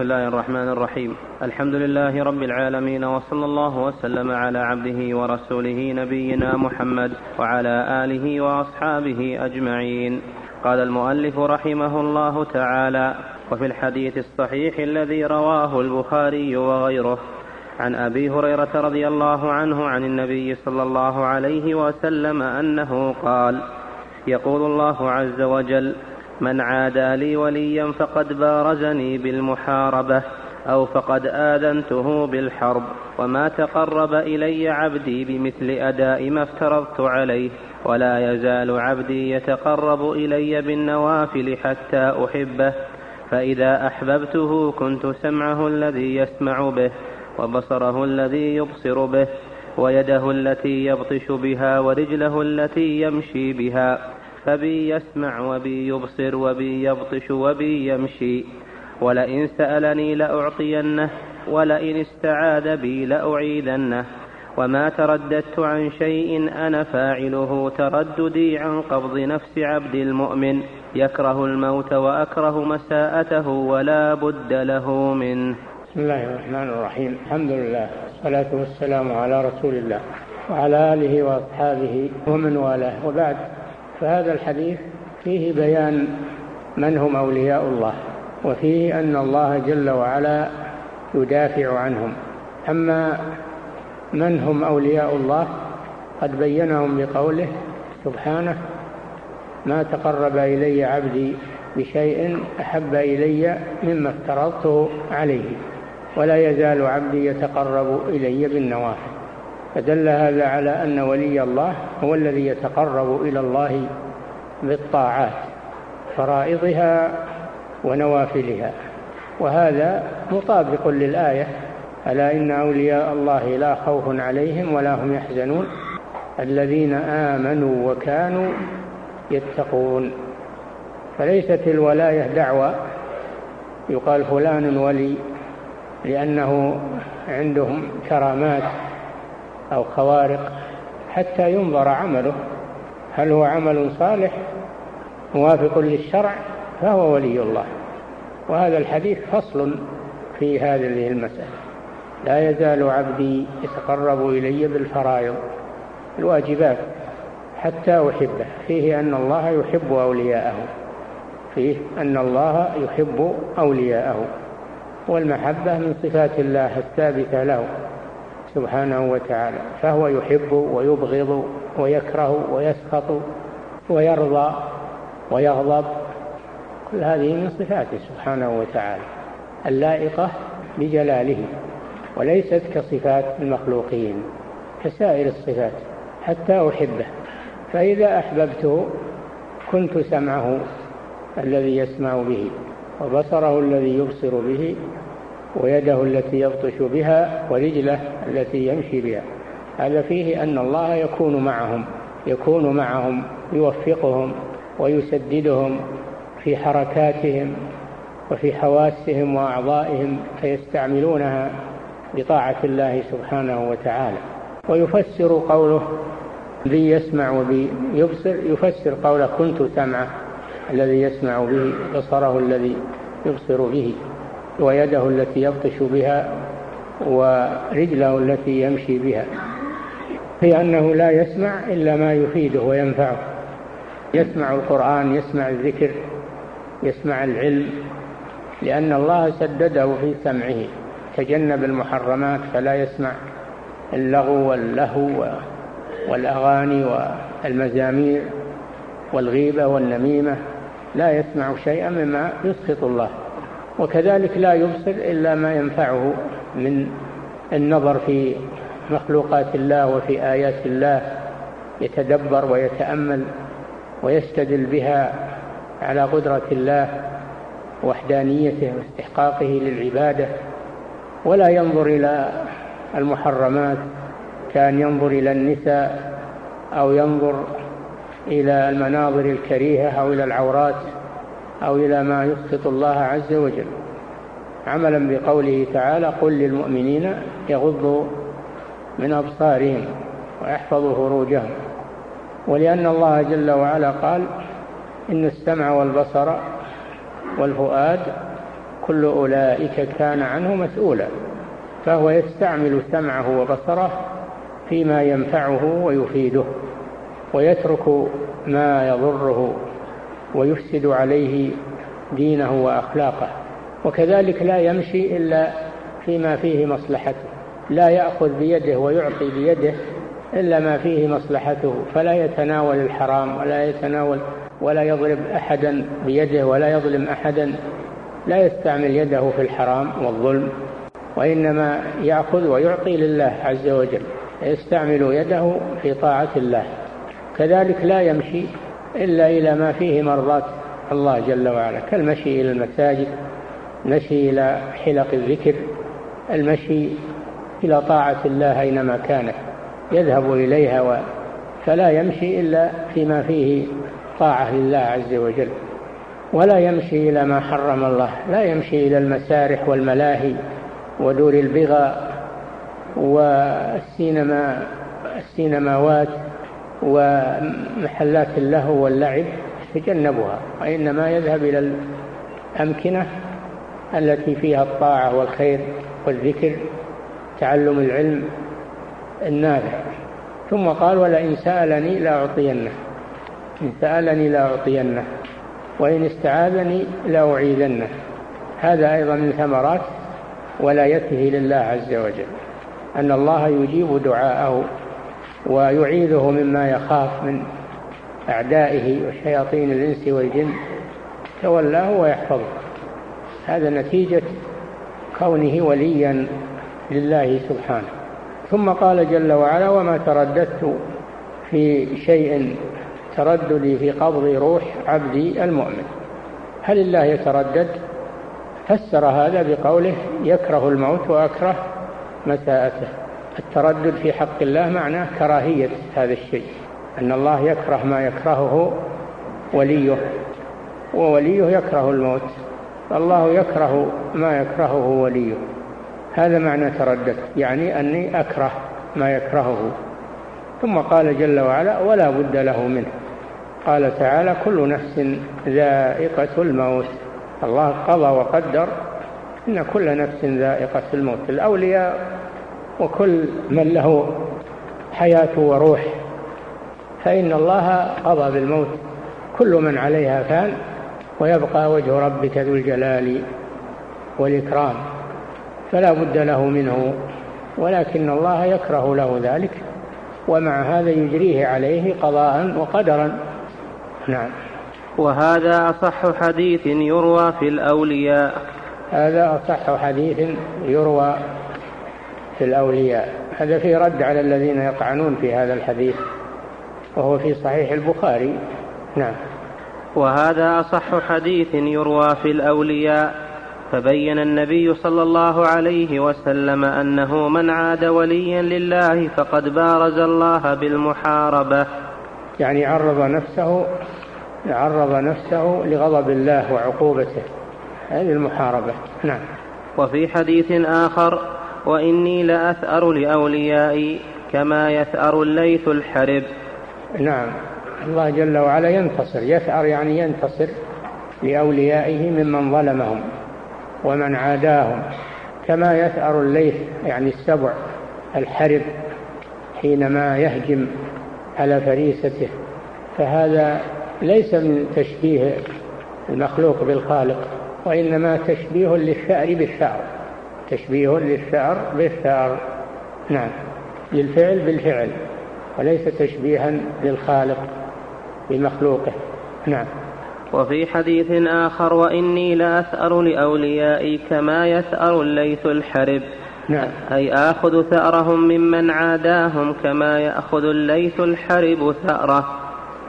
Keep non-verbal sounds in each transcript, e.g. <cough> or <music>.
بسم الله الرحمن الرحيم. الحمد لله رب العالمين وصلى الله وسلم على عبده ورسوله نبينا محمد وعلى آله وأصحابه أجمعين. قال المؤلف رحمه الله تعالى وفي الحديث الصحيح الذي رواه البخاري وغيره عن أبي هريرة رضي الله عنه عن النبي صلى الله عليه وسلم أنه قال يقول الله عز وجل من عادى لي وليا فقد بارزني بالمحاربة أو فقد آذنته بالحرب وما تقرب إلي عبدي بمثل أداء ما افترضت عليه ولا يزال عبدي يتقرب إلي بالنوافل حتى أحبه. فإذا أحببته كنت سمعه الذي يسمع به وبصره الذي يبصر به ويده التي يبطش بها ورجله التي يمشي بها. فبي يسمع وبي يبصر وبي يبطش وبي يمشي. ولئن سألني لأعطينه ولئن استعاذ بي لأعيذنه. وما ترددت عن شيء أنا فاعله ترددي عن قبض نفس عبد المؤمن. يكره الموت وأكره مساءته ولا بد له منه. بسم الله الرحمن الرحيم. الحمد لله والصلاة والسلام على رسول الله وعلى آله وأصحابه ومن والاه. وبعد فهذا الحديث فيه بيان من هم أولياء الله وفيه أن الله جل وعلا يدافع عنهم. أما من هم أولياء الله قد بينهم بقوله سبحانه ما تقرب إلي عبدي بشيء أحب إلي مما افترضته عليه ولا يزال عبدي يتقرب إلي بالنوافل فدل هذا على أن ولي الله هو الذي يتقرب إلى الله بالطاعات فرائضها ونوافلها. وهذا مطابق للآية ألا إن أولياء الله لا خوف عليهم ولا هم يحزنون؟ الذين آمنوا وكانوا يتقون. فليست الولاية دعوة. يقال فلان ولي لأنه عندهم كرامات. أو خوارق حتى ينظر عمله. هل هو عمل صالح؟ موافق للشرع؟ فهو ولي الله. وهذا الحديث فصل في هذه المسألة. لا يزال عبدي يتقرب إلي بالفرائض الواجبات حتى أحبه. فيه أن الله يحب أولياءه. فيه أن الله يحب أولياءه. والمحبة من صفات الله الثابتة له. سبحانه وتعالى فهو يحب ويبغض ويكره ويسخط ويرضى ويغضب كل هذه من صفاته سبحانه وتعالى اللائقة بجلاله وليست كصفات المخلوقين كسائر الصفات حتى أحبه. فإذا أحببته كنت سمعه الذي يسمع به وبصره الذي يبصر به ويده التي يبطش بها ورجله التي يمشي بها. هذا فيه أن الله يكون معهم يكون معهم يوفقهم ويسددهم في حركاتهم وفي حواسهم وأعضائهم فيستعملونها بطاعة الله سبحانه وتعالى. ويفسر قوله بي يسمع وبي يبصر يفسر قوله كنت سمعه الذي يسمع به بصره الذي يبصر به. ويده التي يبطش بها ورجله التي يمشي بها. هي أنه لا يسمع إلا ما يفيده وينفعه. يسمع القرآن يسمع الذكر يسمع العلم لأن الله سدده في سمعه. تجنب المحرمات فلا يسمع. اللغو واللهو والأغاني والمزامير والغيبة والنميمة لا يسمع شيئا مما يسخط الله. وكذلك لا يبصر إلا ما ينفعه من النظر في مخلوقات الله وفي آيات الله يتدبر ويتأمل ويستدل بها على قدرة الله وحدانيته واستحقاقه للعبادة. ولا ينظر إلى المحرمات كان ينظر إلى النساء أو ينظر إلى المناظر الكريهة أو إلى العورات. أو إلى ما يسخط الله عز وجل. عملا بقوله تعالى قل للمؤمنين يغضوا من أبصارهم ويحفظوا فروجهم. ولأن الله جل وعلا قال إن السمع والبصر والفؤاد كل أولئك كان عنه مسؤولا. فهو يستعمل سمعه وبصره فيما ينفعه ويفيده ويترك ما يضره ويفسد عليه دينه وأخلاقه. وكذلك لا يمشي إلا فيما فيه مصلحته. لا يأخذ بيده ويعطي بيده إلا ما فيه مصلحته. فلا يتناول الحرام ولا يتناول ولا يضرب أحدا بيده ولا يظلم أحدا. لا يستعمل يده في الحرام والظلم وإنما يأخذ ويعطي لله عز وجل. يستعمل يده في طاعة الله. كذلك لا يمشي إلا إلى ما فيه مرضاه الله جل وعلا كالمشي إلى المساجد المشي إلى حلق الذكر المشي إلى طاعة الله أينما كانت يذهب إليها و فلا يمشي إلا فيما فيه طاعة لله عز وجل ولا يمشي إلى ما حرم الله لا يمشي إلى المسارح والملاهي ودور البغى والسينما السينماوات ومحلات اللهو واللعب يتجنبها وإنما يذهب إلى الأمكنة التي فيها الطاعة والخير والذكر تعلم العلم النافع. ثم قال ولئن سألني لأعطينه إن سألني لأعطينه وإن استعاذني لأعيذنه. هذا أيضا من ثمرات ولايته لله عز وجل أن الله يجيب دعاءه ويعيذه مما يخاف من أعدائه وشياطين الإنس والجن. تولاه ويحفظه. هذا نتيجة كونه وليا لله سبحانه. ثم قال جل وعلا وما ترددت في شيء ترددي في قبض روح عبدي المؤمن. هل الله يتردد؟ فسر هذا بقوله يكره الموت وأكره مساءته. التردد في حق الله معناه كراهية هذا الشيء أن الله يكره ما يكرهه وليه ووليه يكره الموت الله يكره ما يكرهه وليه. هذا معنى تردد يعني أني أكره ما يكرهه. ثم قال جل وعلا ولا بد له منه قال تعالى كل نفس ذائقة الموت الله قضى وقدر إن كل نفس ذائقة الموت. الأولياء وكل من له حياة وروح. فإن الله قضى بالموت كل من عليها فان ويبقى وجه ربك ذو الجلال والإكرام. فلا بد له منه ولكن الله يكره له ذلك ومع هذا يجريه عليه قضاء وقدرا. نعم. وهذا أصح حديث يروى في الأولياء. هذا أصح حديث يروى في الأولياء. هذا في رد على الذين يطعنون في هذا الحديث وهو في صحيح البخاري. نعم. وهذا أصح حديث يروى في الأولياء فبين النبي صلى الله عليه وسلم أنه من عاد وليا لله فقد بارز الله بالمحاربة. يعني عرض نفسه عرض نفسه لغضب الله وعقوبته. هذه المحاربة. نعم. وفي حديث آخر وإني لأثأر لأوليائي كما يثأر الليث الحرب. نعم. الله جل وعلا ينتصر يثأر يعني ينتصر لأوليائه ممن ظلمهم ومن عاداهم كما يثأر الليث يعني السبع الحرب حينما يهجم على فريسته. فهذا ليس من تشبيه المخلوق بالخالق وإنما تشبيه للثأر بالثأر تشبيه للثأر بالثأر نعم. للفعل بالفعل وليس تشبيها للخالق بمخلوقه. نعم. وفي حديث آخر وإني لأثأر لأوليائي كما يثأر الليث الحرب. نعم. أي آخذ ثأرهم ممن عاداهم كما يأخذ الليث الحرب ثأره.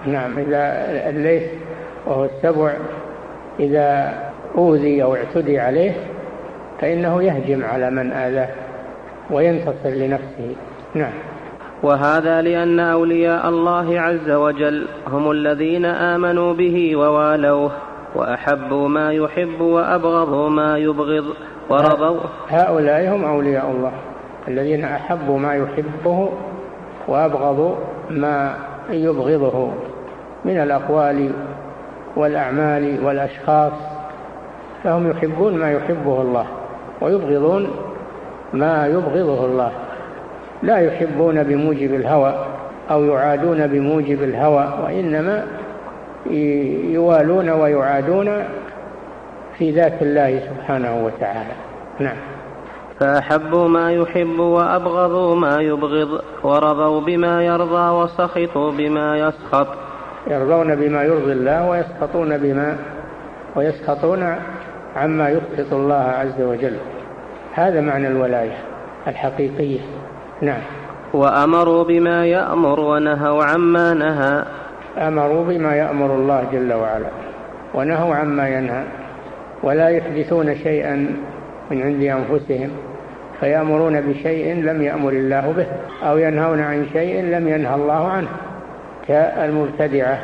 نعم. إذا الليث وهو السبع إذا أوذي أو اعتدي عليه فإنه يهجم على من آذاه وينتصر لنفسه. نعم. وهذا لأن أولياء الله عز وجل هم الذين آمنوا به ووالوه وأحبوا ما يحب وأبغضوا ما يبغض ورضوا. هؤلاء هم أولياء الله الذين أحبوا ما يحبه وأبغضوا ما يبغضه من الأقوال والأعمال والأشخاص. فهم يحبون ما يحبه الله. ويبغضون ما يبغضه الله. لا يحبون بموجب الهوى أو يعادون بموجب الهوى وإنما يوالون ويعادون في ذات الله سبحانه وتعالى. نعم. فأحبوا ما يحب وأبغضوا ما يبغض ورضوا بما يرضى وسخطوا بما يسخط. يرضون بما يرضي الله ويسخطون بما ويسخطون عما يسخط الله عز وجل. هذا معنى الولاية الحقيقية. نعم. وأمروا بما يأمر ونهوا عما نهى. أمروا بما يأمر الله جل وعلا ونهوا عما ينهى. ولا يحدثون شيئا من عند أنفسهم. فيأمرون بشيء لم يأمر الله به أو ينهون عن شيء لم ينهى الله عنه. كالمبتدعة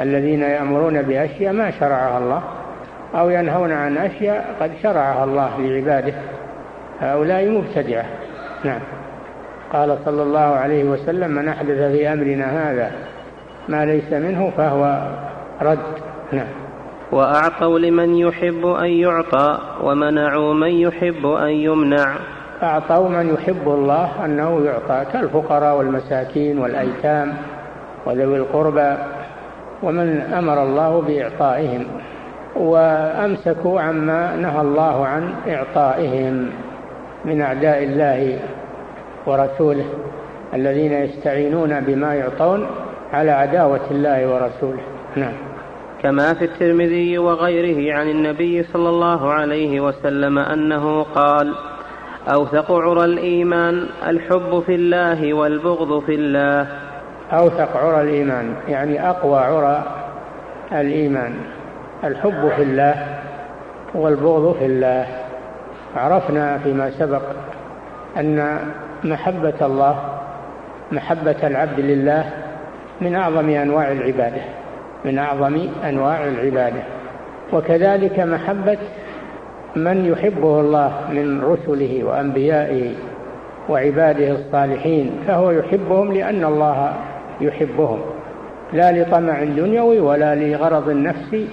الذين يأمرون بأشياء ما شرعها الله. أو ينهون عن أشياء قد شرعها الله لعباده. هؤلاء مبتدعة. نعم. قال صلى الله عليه وسلم من أحدث في أمرنا هذا ما ليس منه فهو رد. نعم. وأعطوا لمن يحب أن يعطى ومنعوا من يحب أن يمنع. أعطوا من يحب الله أنه يعطى كالفقراء والمساكين والأيتام وذوي القربى ومن أمر الله بإعطائهم. وأمسكوا عما نهى الله عن إعطائهم من أعداء الله ورسوله الذين يستعينون بما يعطون على عداوة الله ورسوله. نعم. كما في الترمذي وغيره عن النبي صلى الله عليه وسلم أنه قال أوثق عرى الإيمان الحب في الله والبغض في الله. أوثق عرى الإيمان يعني أقوى عرى الإيمان. الحب في الله والبغض في الله. عرفنا فيما سبق أن محبة الله محبة العبد لله من أعظم أنواع العبادة من أعظم أنواع العبادة. وكذلك محبة من يحبه الله من رسله وأنبيائه وعباده الصالحين فهو يحبهم لأن الله يحبهم. لا لطمع دنيوي ولا لغرض نفسي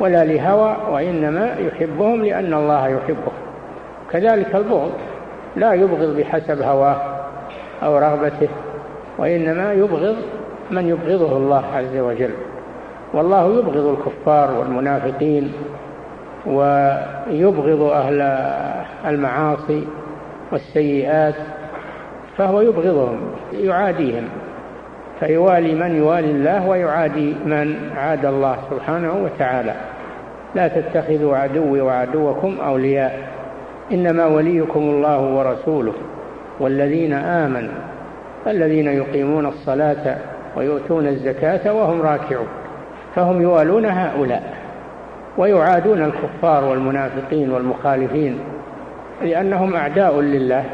ولا لهوى وإنما يحبهم لأن الله يحبهم. كذلك البغض لا يبغض بحسب هواه أو رغبته وإنما يبغض من يبغضه الله عز وجل. والله يبغض الكفار والمنافقين ويبغض أهل المعاصي والسيئات فهو يبغضهم يعاديهم فيوالي من يوالي الله ويعادي من عاد الله سبحانه وتعالى. لا تتخذوا عدوي وعدوكم أولياء. إنما وليكم الله ورسوله والذين آمنوا الذين يقيمون الصلاة ويؤتون الزكاة وهم راكعون فهم يوالون هؤلاء ويعادون الكفار والمنافقين والمخالفين لأنهم أعداء لله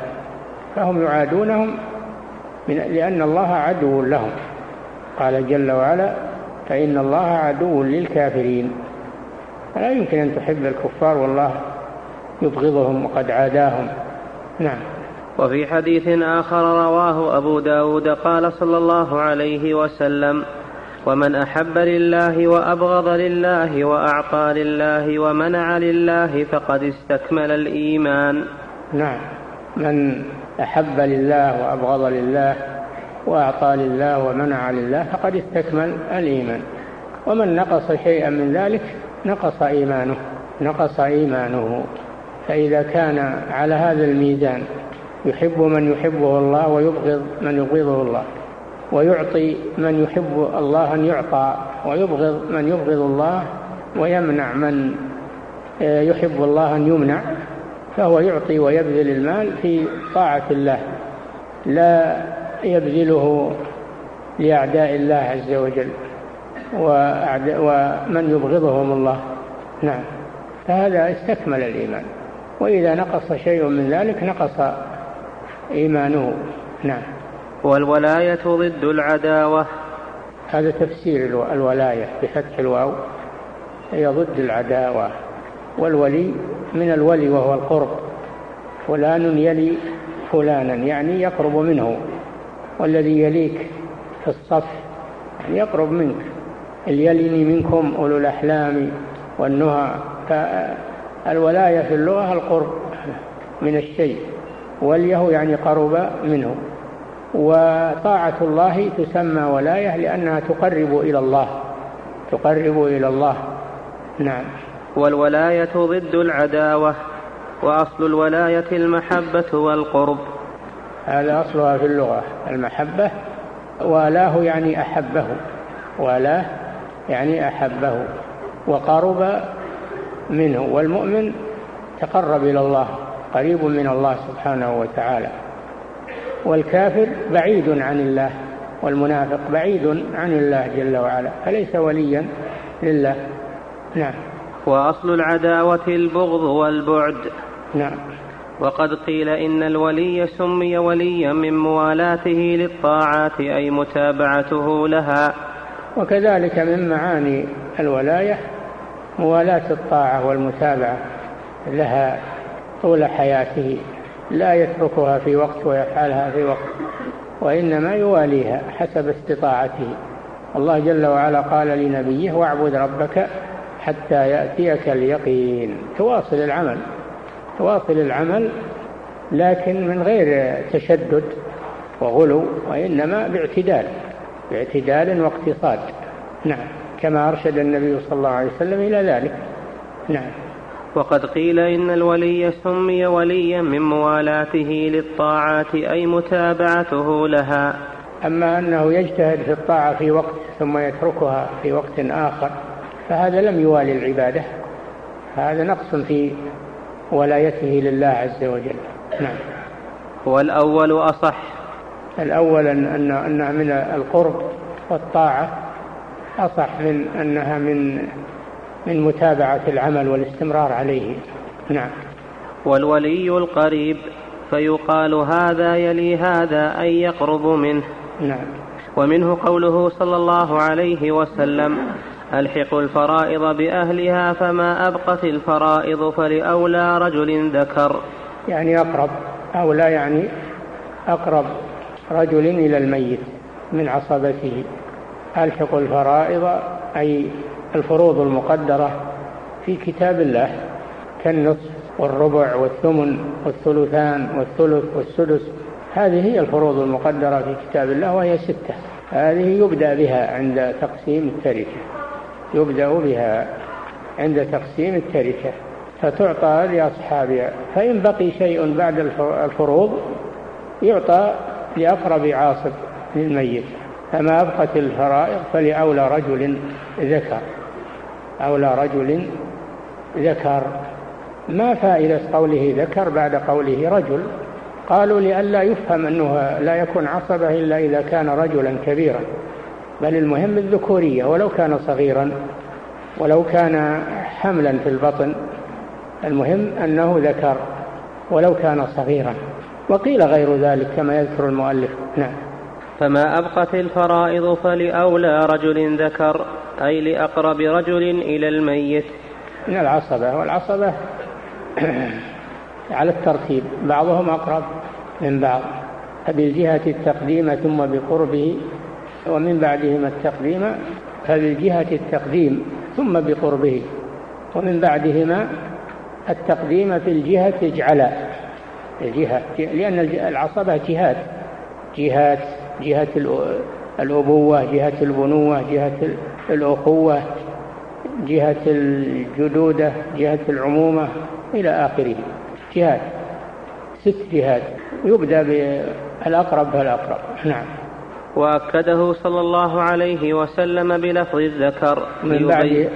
فهم يعادونهم من لأن الله عدو لهم. قال جل وعلا فإن الله عدو للكافرين. فلا يمكن أن تحب الكفار والله يبغضهم وقد عاداهم. نعم. وفي حديث آخر رواه أبو داود قال صلى الله عليه وسلم ومن أحب لله وأبغض لله وأعطى لله ومنع لله فقد استكمل الإيمان. نعم. من أحب لله وأبغض لله وأعطى لله ومنع لله فقد استكمل الإيمان. ومن نقص شيئا من ذلك نقص إيمانه نقص إيمانه. فإذا كان على هذا الميزان يحب من يحبه الله ويبغض من يبغضه الله ويعطي من يحب الله أن يعطى ويبغض من يبغض الله ويمنع من يحب الله أن يمنع فهو يعطي ويبذل المال في طاعة الله. لا يبذله لأعداء الله عز وجل. ومن يبغضهم الله. نعم. فهذا استكمل الإيمان. وإذا نقص شيء من ذلك نقص إيمانه. نعم. والولاية ضد العداوة. هذا تفسير الولاية بفتح الواو. هي ضد العداوة. والولي من الولي وهو القرب. فلان يلي فلانا يعني يقرب منه. والذي يليك في الصف يعني يقرب منك. يليني منكم أولو الأحلام والنهى. فالولاية في اللغة القرب من الشيء وليه يعني قرب منه. وطاعة الله تسمى ولاية لأنها تقرب إلى الله. تقرب إلى الله. نعم. والولاية ضد العداوة وأصل الولاية المحبة والقرب. هذا أصلها في اللغة المحبة. والاه يعني أحبه. والاه يعني أحبه وقرب منه والمؤمن تقرب إلى الله قريب من الله سبحانه وتعالى. والكافر بعيد عن الله والمنافق بعيد عن الله جل وعلا فليس وليا لله. نعم. وأصل العداوة البغض والبعد. نعم. وقد قيل إن الولي سمي وليا من موالاته للطاعات أي متابعته لها. وكذلك من معاني الولاية موالاة الطاعة والمتابعة لها طول حياته لا يتركها في وقت ويفعلها في وقت وإنما يواليها حسب استطاعته. الله جل وعلا قال لنبيه واعبد ربك حتى يأتيك اليقين. تواصل العمل تواصل العمل لكن من غير تشدد وغلو وإنما باعتدال. باعتدال واقتصاد. نعم. كما أرشد النبي صلى الله عليه وسلم إلى ذلك. نعم. وقد قيل إن الولي سمي وليا من موالاته للطاعات أي متابعته لها. أما أنه يجتهد في الطاعة في وقت ثم يتركها في وقت آخر فهذا لم يوالي العبادة. هذا نقص في ولايته لله عز وجل. نعم. والأول أصح. الأول أن أنها من القرب والطاعة أصح من أنها من من متابعة العمل والاستمرار عليه. نعم. والولي القريب فيقال هذا يلي هذا أي يقرب منه. نعم. ومنه قوله صلى الله عليه وسلم ألحقوا الفرائض بأهلها فما أبقت الفرائض فلأولى رجل ذكر. يعني أقرب أولى يعني أقرب رجل إلى الميت من عصبته. ألحقوا الفرائض أي الفروض المقدرة في كتاب الله كالنصف والربع والثمن والثلثان والثلث والسدس. هذه هي الفروض المقدرة في كتاب الله وهي ستة. هذه يبدأ بها عند تقسيم التركة. يبدأ بها عند تقسيم التركة. فتعطى لأصحابها. فإن بقي شيء بعد الفروض يعطى لأقرب عاصب للميت فما أبقت الفرائض فلأولى رجل ذكر. أولى رجل ذكر. ما فائدة قوله ذكر بعد قوله رجل؟ قالوا لئلا يفهم أنه لا يكون عصبة إلا إذا كان رجلا كبيرا. بل المهم الذكورية ولو كان صغيرا ولو كان حملا في البطن. المهم أنه ذكر ولو كان صغيرا. وقيل غير ذلك كما يذكر المؤلف. نعم. فما أبقت الفرائض فلأولى رجل ذكر أي لأقرب رجل إلى الميت. من العصبة. والعصبة على الترتيب. بعضهم أقرب من بعض. فبالجهة التقديم ثم بقربه ومن بعدهما التقديم فبالجهة التقديم ثم بقربه ومن بعدهما التقديم في الجهة اجعلا الجهة لأن العصبة جهات جهات جهة الأبوة جهة البنوة جهة الأخوة جهة الجدودة جهة العمومة إلى آخره. جهات ست جهات يبدأ بالأقرب فالأقرب نعم. وأكده صلى الله عليه وسلم بلفظ الذكر. من بعد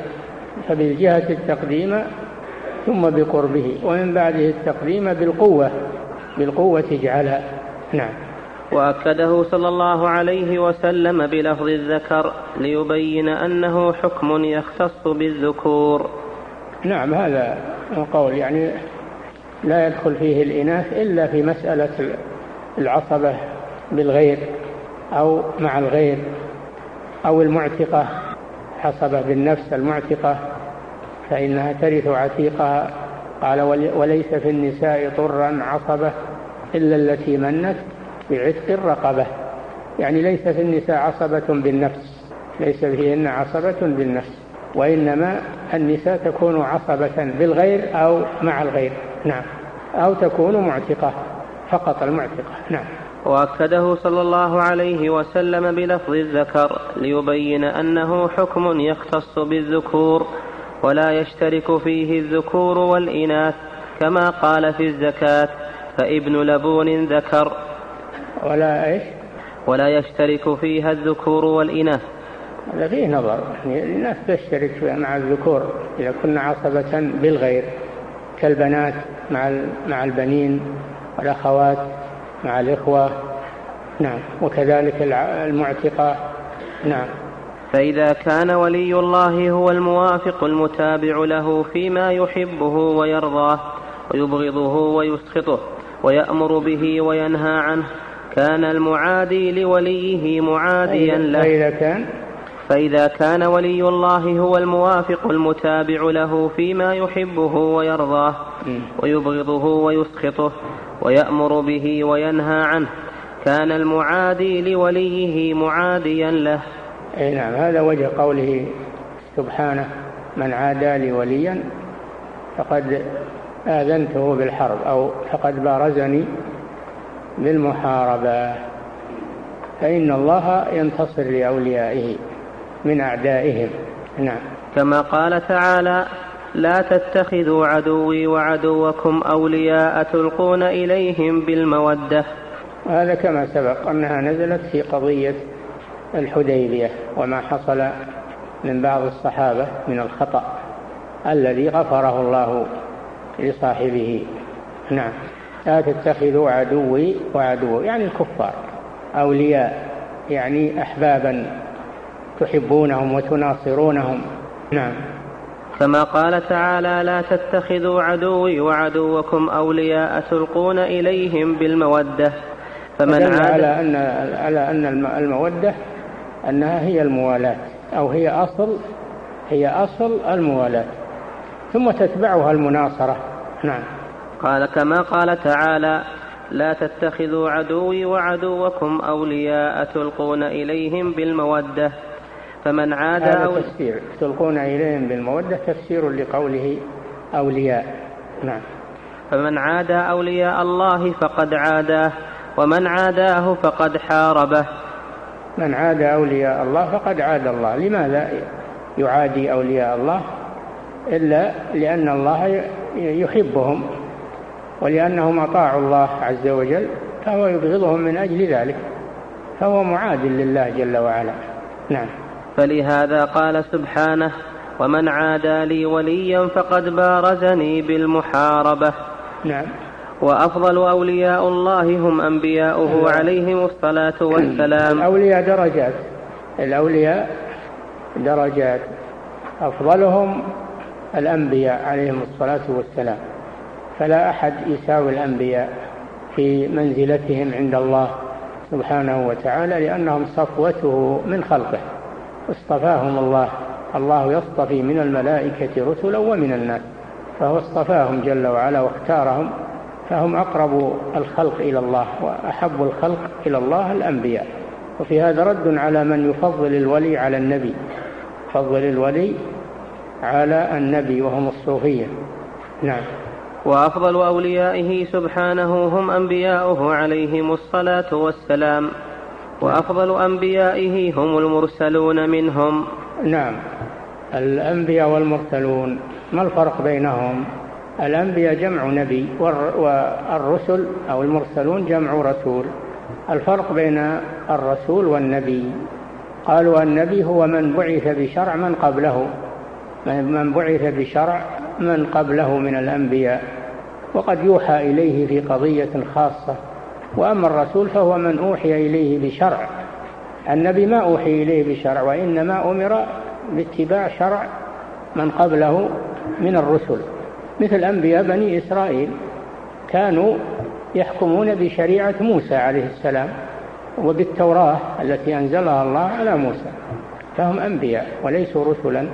فبالجهة التقديم ثم بقربه ومن بعده التقديم بالقوة بالقوة اجعلها نعم. وأكده صلى الله عليه وسلم بلفظ الذكر ليبين أنه حكم يختص بالذكور. نعم هذا القول يعني لا يدخل فيه الإناث إلا في مسألة العصبة بالغير أو مع الغير أو المعتقة حصبة بالنفس المعتقة. فإنها ترث عتيقها. قال وليس في النساء طرا عصبة إلا التي منت بعتق الرقبة يعني ليس في النساء عصبة بالنفس ليس فيهن عصبة بالنفس وإنما النساء تكون عصبة بالغير أو مع الغير. نعم. أو تكون معتقة فقط المعتقة. نعم. وأكده صلى الله عليه وسلم بلفظ الذكر ليبين أنه حكم يختص بالذكور. ولا يشترك فيه الذكور والإناث كما قال في الزكاة فابن لبون ذكر. ولا إيش؟ ولا يشترك فيها الذكور والإناث. هذا فيه نظر. يعني الناس تشترك مع الذكور إذا كنا عصبة بالغير كالبنات مع مع البنين والأخوات مع الإخوة. نعم. وكذلك المعتقة. نعم. فإذا كان ولي الله هو الموافق المتابع له فيما يحبه ويرضاه ويبغضه ويسخطه ويأمر به وينهى عنه. كان المعادي لوليه معاديا له. فإذا كان؟ فإذا كان ولي الله هو الموافق المتابع له فيما يحبه ويرضاه ويبغضه ويسخطه ويأمر به وينهى عنه. كان المعادي لوليه معاديا له. أي نعم هذا وجه قوله سبحانه من عادى لي وليا فقد آذنته بالحرب أو فقد بارزني بالمحاربة فإن الله ينتصر لأوليائه من أعدائهم. نعم. كما قال تعالى لا تتخذوا عدوي وعدوكم أولياء تلقون إليهم بالمودة. هذا كما سبق أنها نزلت في قضية الحديبية وما حصل من بعض الصحابة من الخطأ الذي غفره الله لصاحبه. نعم. لا تتخذوا عدوي وعدو يعني الكفار أولياء يعني أحبابا تحبونهم وتناصرونهم. نعم. كما قال تعالى لا تتخذوا عدوي وعدوكم أولياء تلقون إليهم بالمودة. فمن عاد على أن على أن المودة أنها هي الموالاة أو هي أصل هي أصل الموالاة. ثم تتبعها المناصرة. نعم. قال كما قال تعالى لا تتخذوا عدوي وعدوكم أولياء تلقون إليهم بالمودة. فمن عاد هذا أو تفسير. تلقون إليهم بالمودة تفسير لقوله أولياء. نعم. فمن عادى أولياء الله فقد عاداه ومن عاداه فقد حاربه. من عاد أولياء الله فقد عاد الله. لماذا يعادي أولياء الله؟ إلا لأن الله يحبهم ولأنهم أطاعوا الله عز وجل فهو يبغضهم من أجل ذلك فهو معاد لله جل وعلا. نعم. فلهذا قال سبحانه ومن عادى لي وليا فقد بارزني بالمحاربة. نعم. وأفضل أولياء الله هم أنبياؤه نعم. عليهم الصلاة والسلام. <clears throat> الأولياء درجات. الأولياء درجات. أفضلهم الأنبياء عليهم الصلاة والسلام. فلا أحد يساوي الأنبياء في منزلتهم عند الله سبحانه وتعالى لأنهم صفوته من خلقه. اصطفاهم الله. الله يصطفي من الملائكة رسلا ومن الناس. فهو اصطفاهم جل وعلا واختارهم فهم أقرب الخلق إلى الله وأحب الخلق إلى الله الأنبياء. وفي هذا رد على من يفضل الولي على النبي فضل الولي على النبي وهم الصوفية. نعم. وأفضل أوليائه سبحانه هم أنبياؤه عليهم الصلاة والسلام. وأفضل أنبيائه هم المرسلون منهم. نعم. الأنبياء والمرسلون ما الفرق بينهم؟ الأنبياء جمع نبي والرسل أو المرسلون جمع رسول. الفرق بين الرسول والنبي. قالوا النبي هو من بعث بشرع من قبله. من بعث بشرع من قبله من الأنبياء. وقد يوحى إليه في قضية خاصة. وأما الرسول فهو من أوحي إليه بشرع. النبي ما أوحي إليه بشرع وإنما أمر باتباع شرع من قبله من الرسل. مثل أنبياء بني إسرائيل كانوا يحكمون بشريعة موسى عليه السلام وبالتوراة التي أنزلها الله على موسى فهم أنبياء وليسوا رسلا.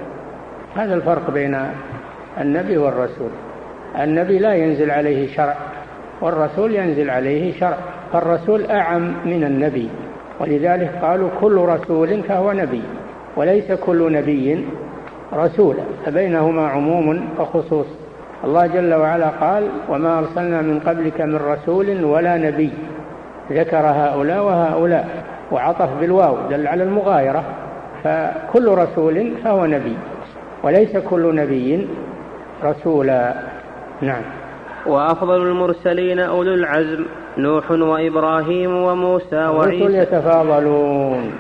هذا الفرق بين النبي والرسول. النبي لا ينزل عليه شرع والرسول ينزل عليه شرع. فالرسول أعم من النبي ولذلك قالوا كل رسول فهو نبي وليس كل نبي رسولا فبينهما عموم وخصوص. الله جل وعلا قال وما أرسلنا من قبلك من رسول ولا نبي. ذكر هؤلاء وهؤلاء وعطف بالواو دل على المغايرة. فكل رسول فهو نبي وليس كل نبي رسولا. نعم. وأفضل المرسلين أولو العزم نوح وإبراهيم وموسى وعيسى. الرسل يتفاضلون.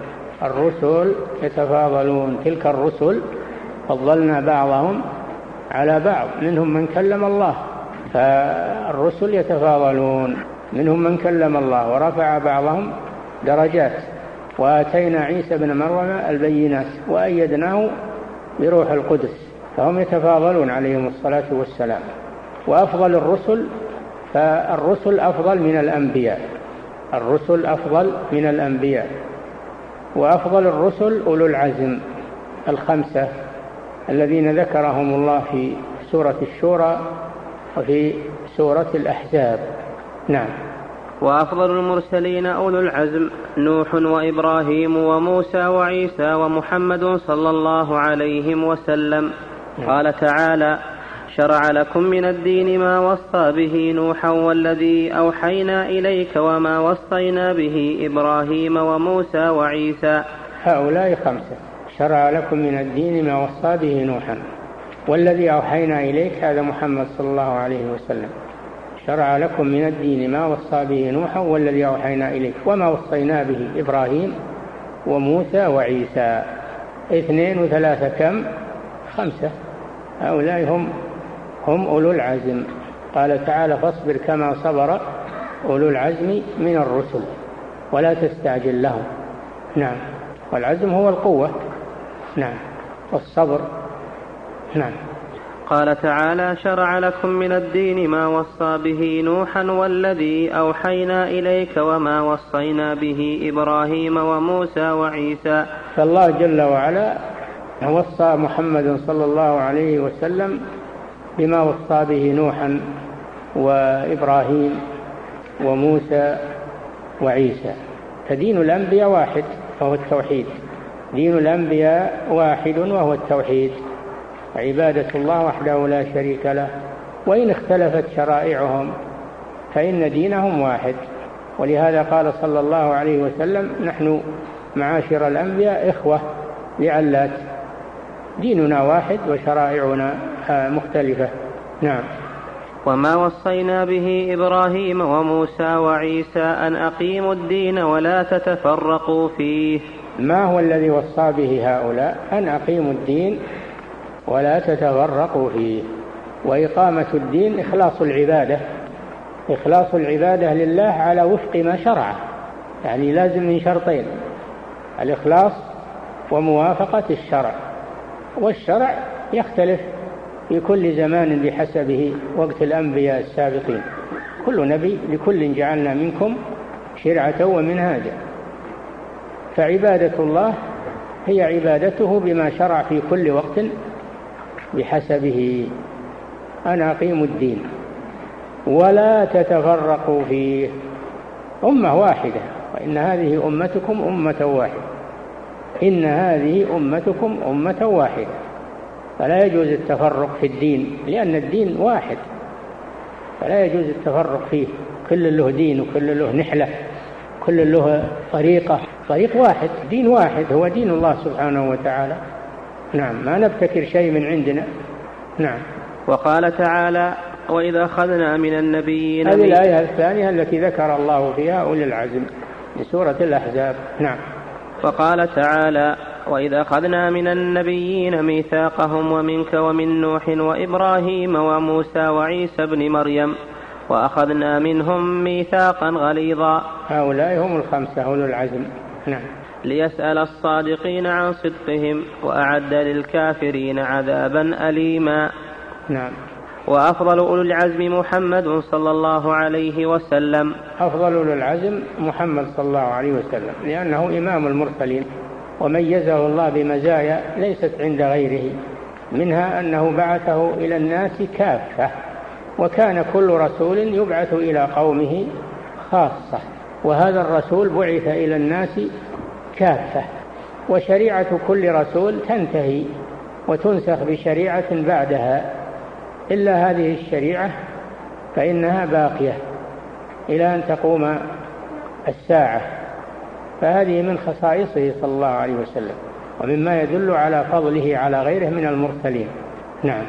الرسل يتفاضلون. تلك الرسل فضلنا بعضهم. على بعض منهم من كلم الله فالرسل يتفاضلون. منهم من كلم الله ورفع بعضهم درجات. وآتينا عيسى بن مريم البينات وأيدناه بروح القدس فهم يتفاضلون عليهم الصلاة والسلام. وأفضل الرسل فالرسل أفضل من الأنبياء. الرسل أفضل من الأنبياء. وأفضل الرسل أولو العزم الخمسة. الذين ذكرهم الله في سورة الشورى وفي سورة الأحزاب. نعم. وأفضل المرسلين أولو العزم نوح وإبراهيم وموسى وعيسى ومحمد صلى الله عليه وسلم. نعم. قال تعالى شرع لكم من الدين ما وصى به نوحا والذي أوحينا إليك وما وصينا به إبراهيم وموسى وعيسى. هؤلاء خمسة. شرع لكم من الدين ما وصى به نوحا والذي أوحينا إليك هذا محمد صلى الله عليه وسلم. شرع لكم من الدين ما وصى به نوحا والذي أوحينا إليك وما وصينا به إبراهيم وموسى وعيسى. اثنين وثلاثة كم؟ خمسة. هؤلاء هم هم أولو العزم. قال تعالى فاصبر كما صبر أولو العزم من الرسل ولا تستعجل لهم. نعم. والعزم هو القوة. نعم. والصبر. نعم. قال تعالى شرع لكم من الدين ما وصى به نوحا والذي أوحينا إليك وما وصينا به إبراهيم وموسى وعيسى. فالله جل وعلا وصى محمد صلى الله عليه وسلم بما وصى به نوحا وإبراهيم وموسى وعيسى. فدين الأنبياء واحد فهو التوحيد. دين الأنبياء واحد وهو التوحيد. عبادة الله وحده لا شريك له وإن اختلفت شرائعهم فإن دينهم واحد. ولهذا قال صلى الله عليه وسلم نحن معاشر الأنبياء إخوة لعلات ديننا واحد وشرائعنا مختلفة. نعم. وما وصينا به إبراهيم وموسى وعيسى أن أقيموا الدين ولا تتفرقوا فيه. ما هو الذي وصى به هؤلاء؟ أن أقيموا الدين ولا تتفرقوا فيه. وإقامة الدين إخلاص العبادة. إخلاص العبادة لله على وفق ما شرعه. يعني لازم من شرطين. الإخلاص وموافقة الشرع. والشرع يختلف في كل زمان بحسبه وقت الأنبياء السابقين. كل نبي لكل جعلنا منكم شرعة ومنهاجا. فعبادة الله هي عبادته بما شرع في كل وقت بحسبه. أنا أقيم الدين. ولا تتفرقوا فيه. أمة واحدة. وإن هذه أمتكم أمة واحدة. إن هذه أمتكم أمة واحدة. فلا يجوز التفرق في الدين لأن الدين واحد. فلا يجوز التفرق فيه. كل له دين وكل له نحلة. كل له طريقة. طريق واحد دين واحد هو دين الله سبحانه وتعالى. نعم ما نبتكر شيء من عندنا. نعم. وقال تعالى وإذا أخذنا من النبيين هذه الآية الثانية التي ذكر الله فيها أولي العزم لسورة الأحزاب. نعم. وقال تعالى وإذا أخذنا من النبيين ميثاقهم ومنك ومن نوح وإبراهيم وموسى وعيسى بن مريم وأخذنا منهم ميثاقا غليظا. هؤلاء هم الخمسة أولو العزم. نعم. ليسأل الصادقين عن صدقهم وأعد للكافرين عذابا أليما. نعم. وأفضل أولو العزم محمد صلى الله عليه وسلم. أفضل أولو العزم محمد صلى الله عليه وسلم لأنه إمام المرسلين وميزه الله بمزايا ليست عند غيره منها أنه بعثه إلى الناس كافة وكان كل رسول يبعث إلى قومه خاصة. وهذا الرسول بعث إلى الناس كافة وشريعة كل رسول تنتهي وتنسخ بشريعة بعدها. إلا هذه الشريعة فإنها باقية إلى أن تقوم الساعة. فهذه من خصائصه صلى الله عليه وسلم ومما يدل على فضله على غيره من المرسلين. نعم.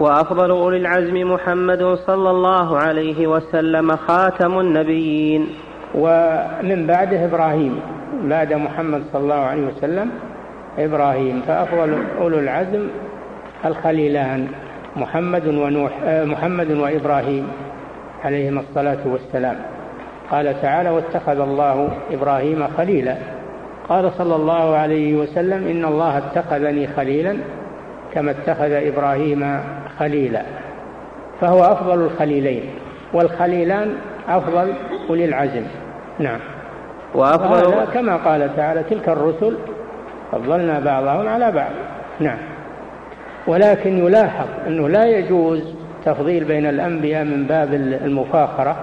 وأفضل أولي العزم محمد صلى الله عليه وسلم خاتم النبيين. ومن بعده إبراهيم. بعد محمد صلى الله عليه وسلم إبراهيم. فأفضل أولو العزم الخليلان محمد ونوح آه، محمد وإبراهيم عليهما الصلاة والسلام. قال تعالى واتخذ الله إبراهيم خليلا. قال صلى الله عليه وسلم إن الله اتخذني خليلا كما اتخذ إبراهيم خليلا. فهو أفضل الخليلين. والخليلان أفضل أولي العزم. نعم. وأفضل كما قال تعالى تلك الرسل فضلنا بعضهم على بعض. نعم. ولكن يلاحظ أنه لا يجوز تفضيل بين الأنبياء من باب المفاخرة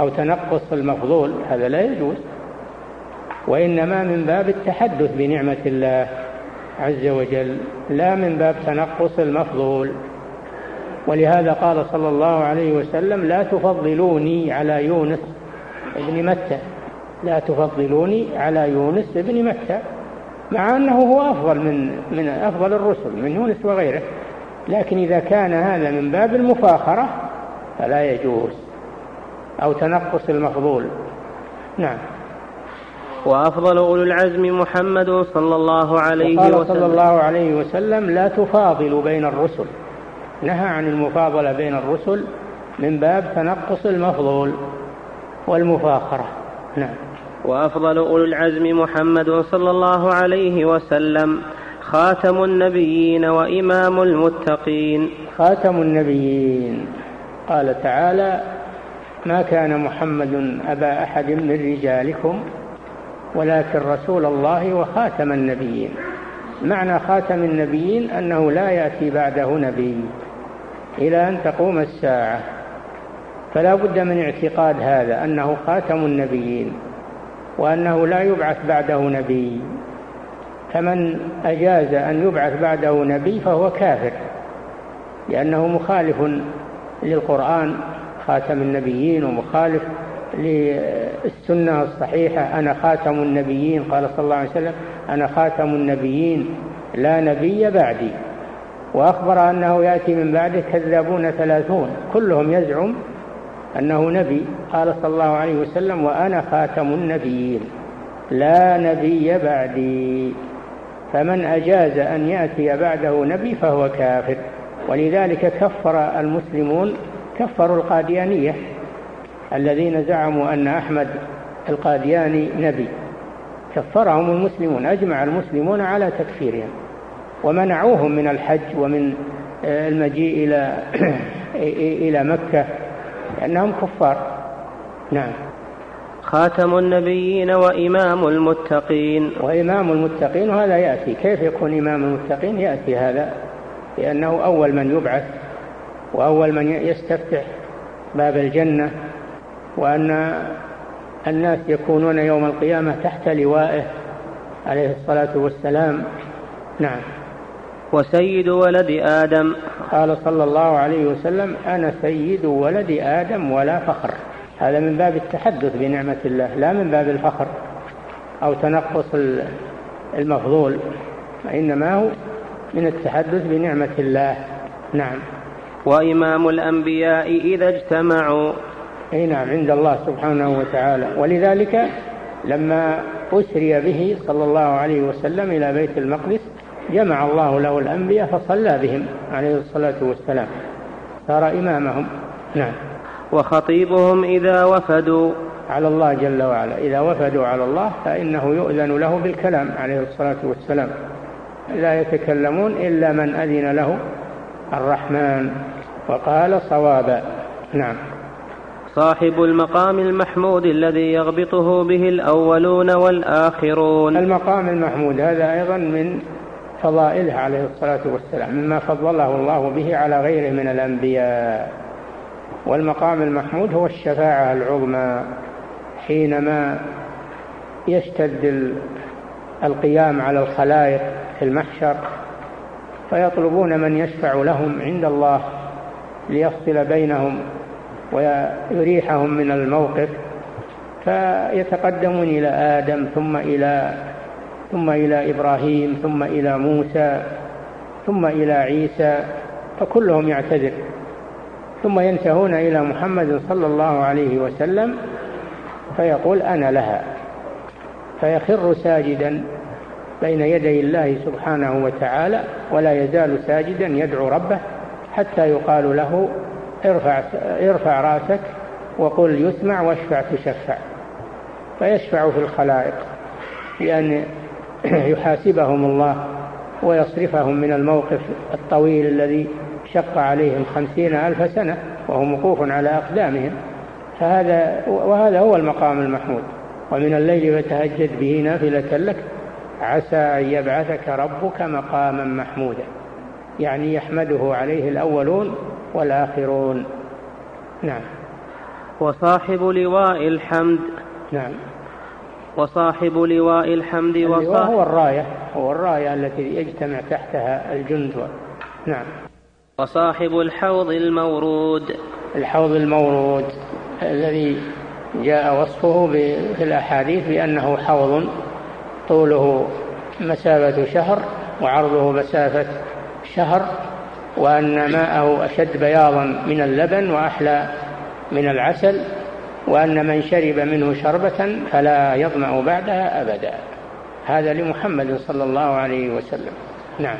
أو تنقص المفضول هذا لا يجوز. وإنما من باب التحدث بنعمة الله عز وجل لا من باب تنقص المفضول. ولهذا قال صلى الله عليه وسلم لا تفضلوني على يونس ابن متى. لا تفضلوني على يونس ابن متى مع أنه هو أفضل من من أفضل الرسل من يونس وغيره. لكن إذا كان هذا من باب المفاخرة فلا يجوز أو تنقص المفضول. نعم. وأفضل أولو العزم محمد صلى الله عليه وسلم صلى الله عليه وسلم لا تفاضل بين الرسل. نهى عن المفاضلة بين الرسل من باب تنقص المفضول والمفاخرة. نعم. وأفضل أولو العزم محمد صلى الله عليه وسلم خاتم النبيين وإمام المتقين. خاتم النبيين. قال تعالى ما كان محمد أبا أحد من رجالكم ولكن رسول الله وخاتم النبيين. معنى خاتم النبيين أنه لا يأتي بعده نبي. إلى أن تقوم الساعة. فلا بد من اعتقاد هذا أنه خاتم النبيين وأنه لا يبعث بعده نبي. فمن أجاز أن يبعث بعده نبي فهو كافر لأنه مخالف للقرآن خاتم النبيين ومخالف للسنة الصحيحة. أنا خاتم النبيين قال صلى الله عليه وسلم أنا خاتم النبيين لا نبي بعدي. وأخبر أنه يأتي من بعده كذابون ثلاثون كلهم يزعم أنه نبي. قال صلى الله عليه وسلم وأنا خاتم النبيين لا نبي بعدي. فمن أجاز أن يأتي بعده نبي فهو كافر. ولذلك كفر المسلمون كفروا القاديانية الذين زعموا أن أحمد القادياني نبي. كفرهم المسلمون أجمع المسلمون على تكفيرهم. ومنعوهم من الحج ومن المجيء إلى <clears throat> إلى مكة لأنهم كفار. نعم. خاتم النبيين وإمام المتقين. وإمام المتقين وهذا يأتي. كيف يكون إمام المتقين؟ يأتي هذا لأنه أول من يبعث وأول من يستفتح باب الجنة وأن الناس يكونون يوم القيامة تحت لوائه عليه الصلاة والسلام. نعم. وسيد ولد آدم. قال صلى الله عليه وسلم أنا سيد ولد آدم ولا فخر. هذا من باب التحدث بنعمة الله لا من باب الفخر أو تنقص المفضول وإنما هو من التحدث بنعمة الله. نعم. وإمام الأنبياء إذا اجتمعوا. أي نعم عند الله سبحانه وتعالى. ولذلك لما أسري به صلى الله عليه وسلم إلى بيت المقدس جمع الله له الأنبياء فصلى بهم عليه الصلاة والسلام. صار إمامهم. نعم. وخطيبهم إذا وفدوا. على الله جل وعلا. إذا وفدوا على الله فإنه يؤذن له بالكلام عليه الصلاة والسلام. لا يتكلمون إلا من أذن له الرحمن. وقال صوابا. نعم. صاحب المقام المحمود الذي يغبطه به الأولون والآخرون. المقام المحمود هذا أيضا من فضائله عليه الصلاة والسلام مما فضله الله به على غيره من الأنبياء. والمقام المحمود هو الشفاعة العظمى حينما يشتد القيام على الخلائق في المحشر فيطلبون من يشفع لهم عند الله ليفصل بينهم ويريحهم من الموقف. فيتقدمون إلى آدم ثم إلى ثم إلى إبراهيم ثم إلى موسى ثم إلى عيسى فكلهم يعتذر. ثم ينتهون إلى محمد صلى الله عليه وسلم فيقول أنا لها. فيخر ساجدا بين يدي الله سبحانه وتعالى ولا يزال ساجدا يدعو ربه حتى يقال له ارفع, ارفع رأسك وقل يسمع واشفع تشفع. فيشفع في الخلائق بأن <clears throat> يحاسبهم الله ويصرفهم من الموقف الطويل الذي شق عليهم خمسين ألف سنة وهم وقوف على أقدامهم. فهذا وهذا هو المقام المحمود. ومن الليل فتهجد به نافلة لك عسى أن يبعثك ربك مقاما محمودا. يعني يحمده عليه الأولون والآخرون. نعم. وصاحب لواء الحمد. نعم. وصاحب لواء الحمد وصاحب هو الراية هو الراية التي يجتمع تحتها الجند نعم. وصاحب الحوض المورود. الحوض المورود الذي جاء وصفه في الأحاديث بأنه حوض طوله مسافة شهر وعرضه مسافة شهر وأن ماءه أشد بياضا من اللبن وأحلى من العسل وأن من شرب منه شربة فلا يظمأ بعدها أبدا. هذا لمحمد صلى الله عليه وسلم. نعم.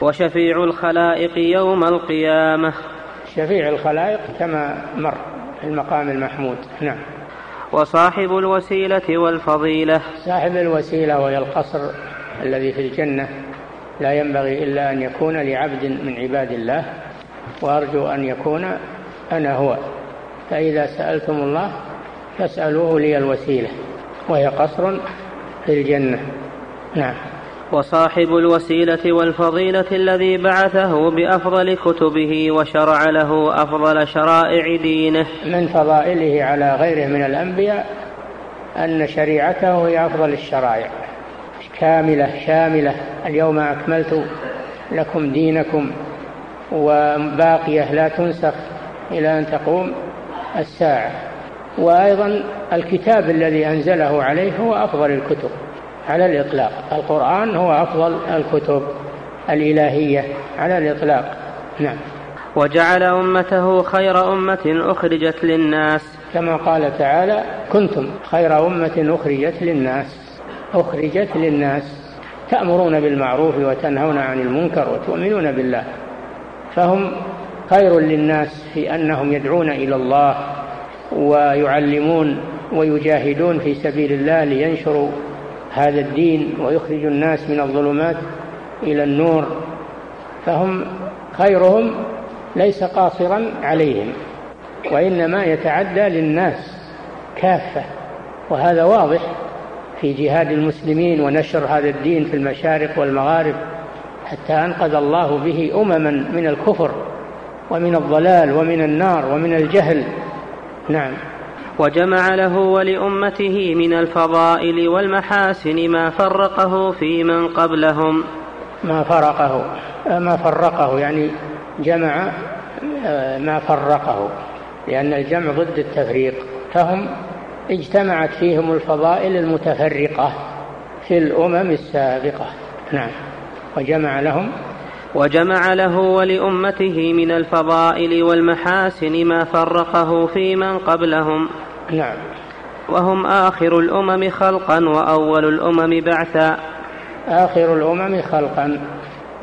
وشفيع الخلائق يوم القيامة. شفيع الخلائق كما مر في المقام المحمود. نعم. وصاحب الوسيلة والفضيلة. صاحب الوسيلة وهي القصر الذي في الجنة لا ينبغي إلا أن يكون لعبد من عباد الله. وأرجو أن يكون أنا هو. فإذا سألتم الله فاسألوه لي الوسيلة وهي قصر في الجنة. نعم. وصاحب الوسيلة والفضيلة الذي بعثه بأفضل كتبه وشرع له أفضل شرائع دينه. من فضائله على غيره من الأنبياء أن شريعته هي أفضل الشرائع. كاملة شاملة. اليوم أكملت لكم دينكم وباقية لا تنسخ إلى أن تقوم. الساعة. وأيضا الكتاب الذي أنزله عليه هو أفضل الكتب على الإطلاق. القرآن هو أفضل الكتب الإلهية على الإطلاق. نعم. وجعل أمته خير أمة أخرجت للناس. كما قال تعالى كنتم خير أمة أخرجت للناس. أخرجت للناس. تأمرون بالمعروف وتنهون عن المنكر وتؤمنون بالله. فهم خير للناس في أنهم يدعون إلى الله ويعلمون ويجاهدون في سبيل الله لينشروا هذا الدين ويخرج الناس من الظلمات إلى النور. فهم خيرهم ليس قاصرا عليهم وإنما يتعدى للناس كافة. وهذا واضح في جهاد المسلمين ونشر هذا الدين في المشارق والمغارب حتى أنقذ الله به أمما من الكفر. ومن الضلال ومن النار ومن الجهل. نعم. وجمع له ولأمته من الفضائل والمحاسن ما فرقه في من قبلهم. ما فرقه ما فرقه يعني جمع آه، ما فرقه لأن الجمع ضد التفريق. فهم اجتمعت فيهم الفضائل المتفرقة في الأمم السابقة. نعم. وجمع لهم وجمع له ولأمته من الفضائل والمحاسن ما فرقه في من قبلهم. نعم. وهم آخر الأمم خلقا وأول الأمم بعثا. آخر الأمم خلقا.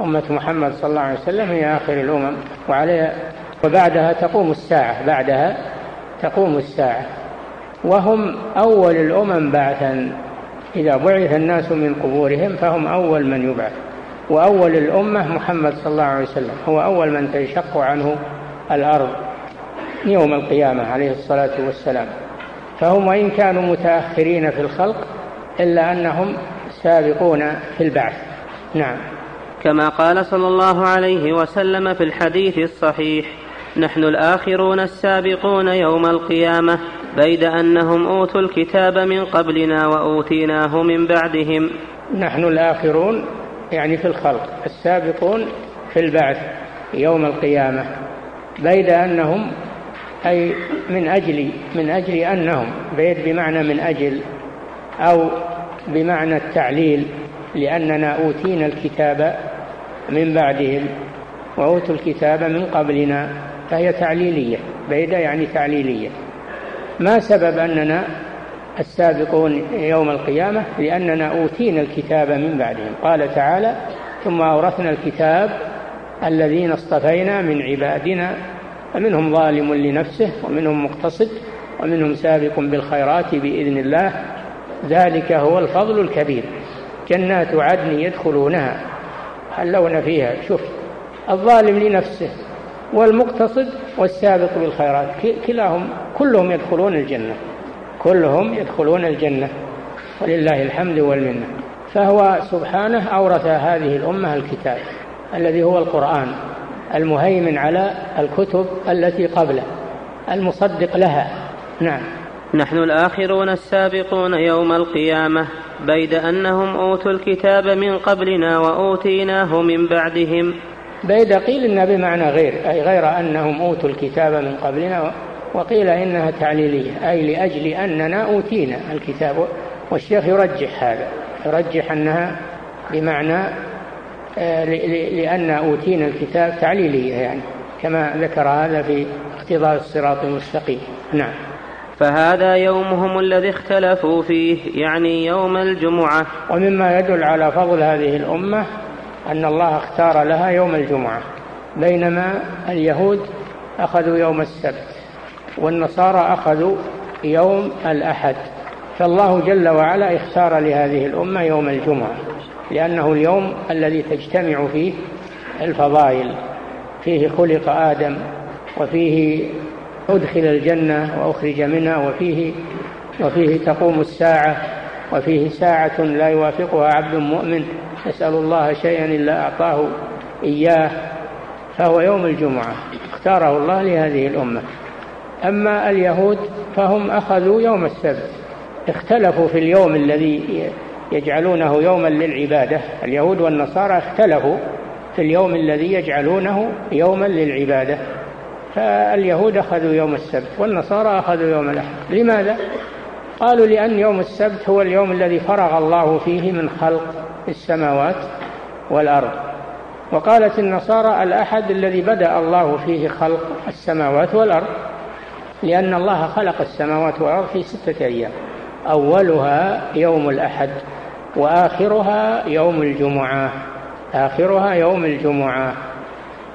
أمة محمد صلى الله عليه وسلم هي آخر الأمم. وعليها وبعدها تقوم الساعة. بعدها تقوم الساعة. وهم أول الأمم بعثا. إذا بعث الناس من قبورهم فهم أول من يبعث. وأول الأمة محمد صلى الله عليه وسلم. هو أول من تنشق عنه الأرض يوم القيامة عليه الصلاة والسلام. فهم وإن كانوا متأخرين في الخلق إلا أنهم سابقون في البعث. نعم. كما قال صلى الله عليه وسلم في الحديث الصحيح نحن الآخرون السابقون يوم القيامة بيد أنهم أوتوا الكتاب من قبلنا وأوتيناه من بعدهم. نحن الآخرون يعني في الخلق السابقون في البعث يوم القيامة بيد أنهم أي من أجل من أجل أنهم بيد بمعنى من أجل أو بمعنى التعليل لأننا أوتينا الكتاب من بعدهم وأوتوا الكتاب من قبلنا فهي تعليلية بيد يعني تعليلية. ما سبب أننا السابقون يوم القيامة لأننا أوتينا الكتاب من بعدهم. قال تعالى ثم أورثنا الكتاب الذين اصطفينا من عبادنا فمنهم ظالم لنفسه ومنهم مقتصد ومنهم سابق بالخيرات بإذن الله. ذلك هو الفضل الكبير. جنات عدن يدخلونها. حلون فيها. شوف الظالم لنفسه والمقتصد والسابق بالخيرات كلاهم كلهم يدخلون الجنة. كلهم يدخلون الجنة. ولله الحمد والمنة. فهو سبحانه أورث هذه الأمة الكتاب الذي هو القرآن المهيمن على الكتب التي قبله المصدق لها. نعم. نحن الآخرون السابقون يوم القيامة بيد أنهم أوتوا الكتاب من قبلنا وأوتيناه من بعدهم. بيد قيل إنها بمعنى غير أي غير أنهم أوتوا الكتاب من قبلنا وقيل إنها تعليلية أي لأجل أننا أوتينا الكتاب والشيخ يرجح هذا يرجح أنها بمعنى آه، لأن أوتينا الكتاب تعليلية يعني كما ذكر هذا في اقتضاء الصراط المستقيم. نعم. فهذا يومهم الذي اختلفوا فيه يعني يوم الجمعة. ومما يدل على فضل هذه الأمة أن الله اختار لها يوم الجمعة بينما اليهود أخذوا يوم السبت. والنصارى أخذوا يوم الأحد. فالله جل وعلا اختار لهذه الأمة يوم الجمعة لأنه اليوم الذي تجتمع فيه الفضائل فيه خلق آدم وفيه أدخل الجنة وأخرج منها وفيه وفيه تقوم الساعة وفيه ساعة لا يوافقها عبد مؤمن يسأل الله شيئا إلا أعطاه إياه فهو يوم الجمعة. اختاره الله لهذه الأمة. أما اليهود فهم أخذوا يوم السبت اختلفوا في اليوم الذي يجعلونه يوما للعبادة اليهود والنصارى اختلفوا في اليوم الذي يجعلونه يوما للعبادة فاليهود أخذوا يوم السبت والنصارى أخذوا يوم الأحد. لماذا؟ قالوا لأن يوم السبت هو اليوم الذي فرغ الله فيه من خلق السماوات والأرض. وقالت النصارى الأحد الذي بدأ الله فيه خلق السماوات والأرض. لأن الله خلق السماوات والأرض في ستة أيام. أولها يوم الأحد وآخرها يوم الجمعة. آخرها يوم الجمعة.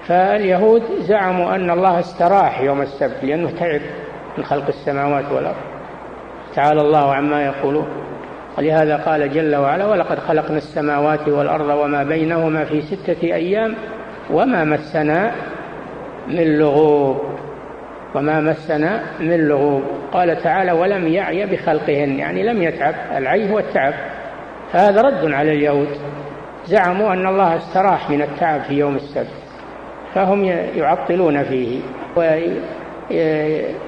فاليهود زعموا أن الله استراح يوم السبت لأنه تعب من خلق السماوات والأرض. تعالى الله عما يقولون. ولهذا قال جل وعلا ولقد خلقنا السماوات والأرض وما بينهما في ستة أيام وما مسنا من لغوب. وما مسنا من لغوب. قال تعالى ولم يعي بخلقهن. يعني لم يتعب العي هو التعب. فهذا رد على اليهود. زعموا أن الله استراح من التعب في يوم السبت فهم يعطلون فيه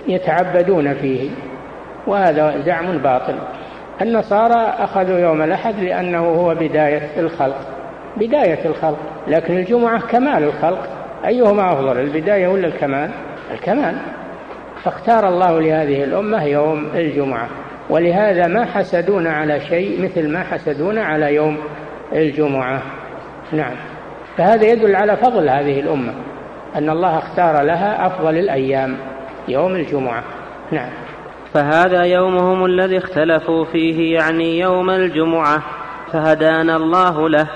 ويتعبدون فيه وهذا زعم باطل. النصارى أخذوا يوم الأحد لأنه هو بداية الخلق بداية الخلق. لكن الجمعة كمال الخلق. أيهما أفضل البداية ولا الكمال؟ الكمال. فاختار الله لهذه الأمة يوم الجمعة. ولهذا ما حسدون على شيء مثل ما حسدون على يوم الجمعة. نعم. فهذا يدل على فضل هذه الأمة. أن الله اختار لها أفضل الأيام يوم الجمعة. نعم. فهذا يومهم الذي اختلفوا فيه يعني يوم الجمعة. فهدانا الله له.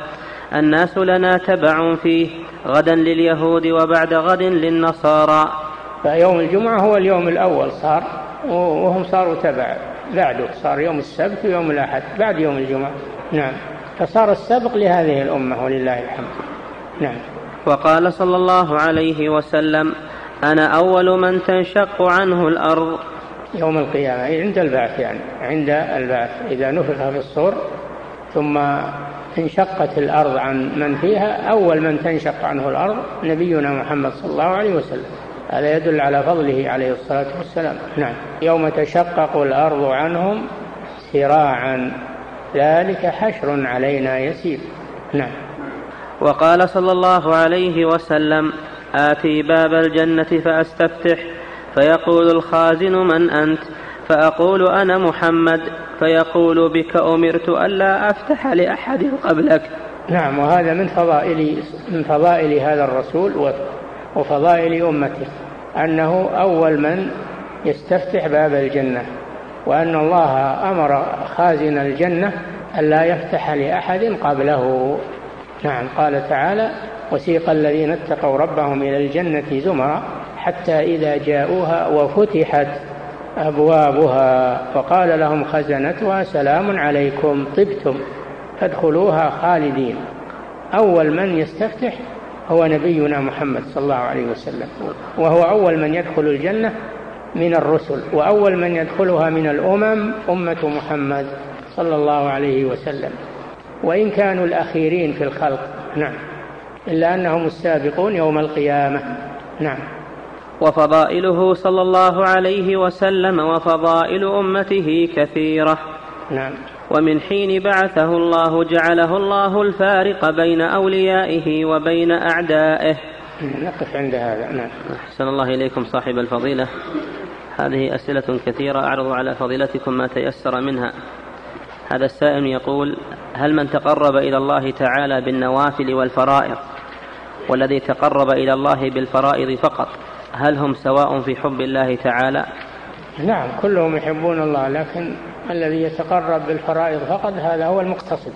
الناس لنا تبع فيه غدا لليهود وبعد غد للنصارى. فيوم الجمعة هو اليوم الأول صار وهم صاروا تبع بعده صار يوم السبت ويوم الأحد بعد يوم الجمعة. نعم. فصار السبق لهذه الأمة ولله الحمد. نعم. وقال صلى الله عليه وسلم أنا أول من تنشق عنه الأرض. يوم القيامة عند البعث يعني عند البعث إذا نفخ في الصور ثم انشقت الأرض عن من فيها أول من تنشق عنه الأرض نبينا محمد صلى الله عليه وسلم. هذا يدل على فضله عليه الصلاة والسلام. نعم. يوم تشقق الأرض عنهم سراعا ذلك حشر علينا يسير. نعم. وقال صلى الله عليه وسلم آتي باب الجنة فأستفتح. فيقول الخازن من أنت؟ فأقول أنا محمد. فيقول بك أمرت ألا أفتح لأحد قبلك. نعم وهذا من فضائل من فضائل هذا الرسول وفضائل أمته أنه أول من يستفتح باب الجنة وأن الله أمر خازن الجنة ألا يفتح لأحد قبله. نعم قال تعالى وسيق الذين اتقوا ربهم إلى الجنة زمرا حتى إذا جاءوها وفتحت أبوابها وقال لهم خزنتها سلام عليكم طبتم فادخلوها خالدين. أول من يستفتح هو نبينا محمد صلى الله عليه وسلم. وهو أول من يدخل الجنة من الرسل وأول من يدخلها من الأمم أمة محمد صلى الله عليه وسلم. وإن كانوا الأخيرين في الخلق نعم. إلا أنهم السابقون يوم القيامة نعم. وفضائله صلى الله عليه وسلم وفضائل أمته كثيرة. نعم. ومن حين بعثه الله جعله الله الفارق بين أوليائه وبين أعدائه. نقف عند هذا. نعم. أحسن الله إليكم صاحب الفضيلة. هذه أسئلة كثيرة أعرض على فضيلتكم ما تيسر منها. هذا السائل يقول هل من تقرب إلى الله تعالى بالنوافل والفرائض والذي تقرب إلى الله بالفرائض فقط هل هم سواء في حب الله تعالى؟ نعم كلهم يحبون الله لكن الذي يتقرب بالفرائض فقط هذا هو المقتصد.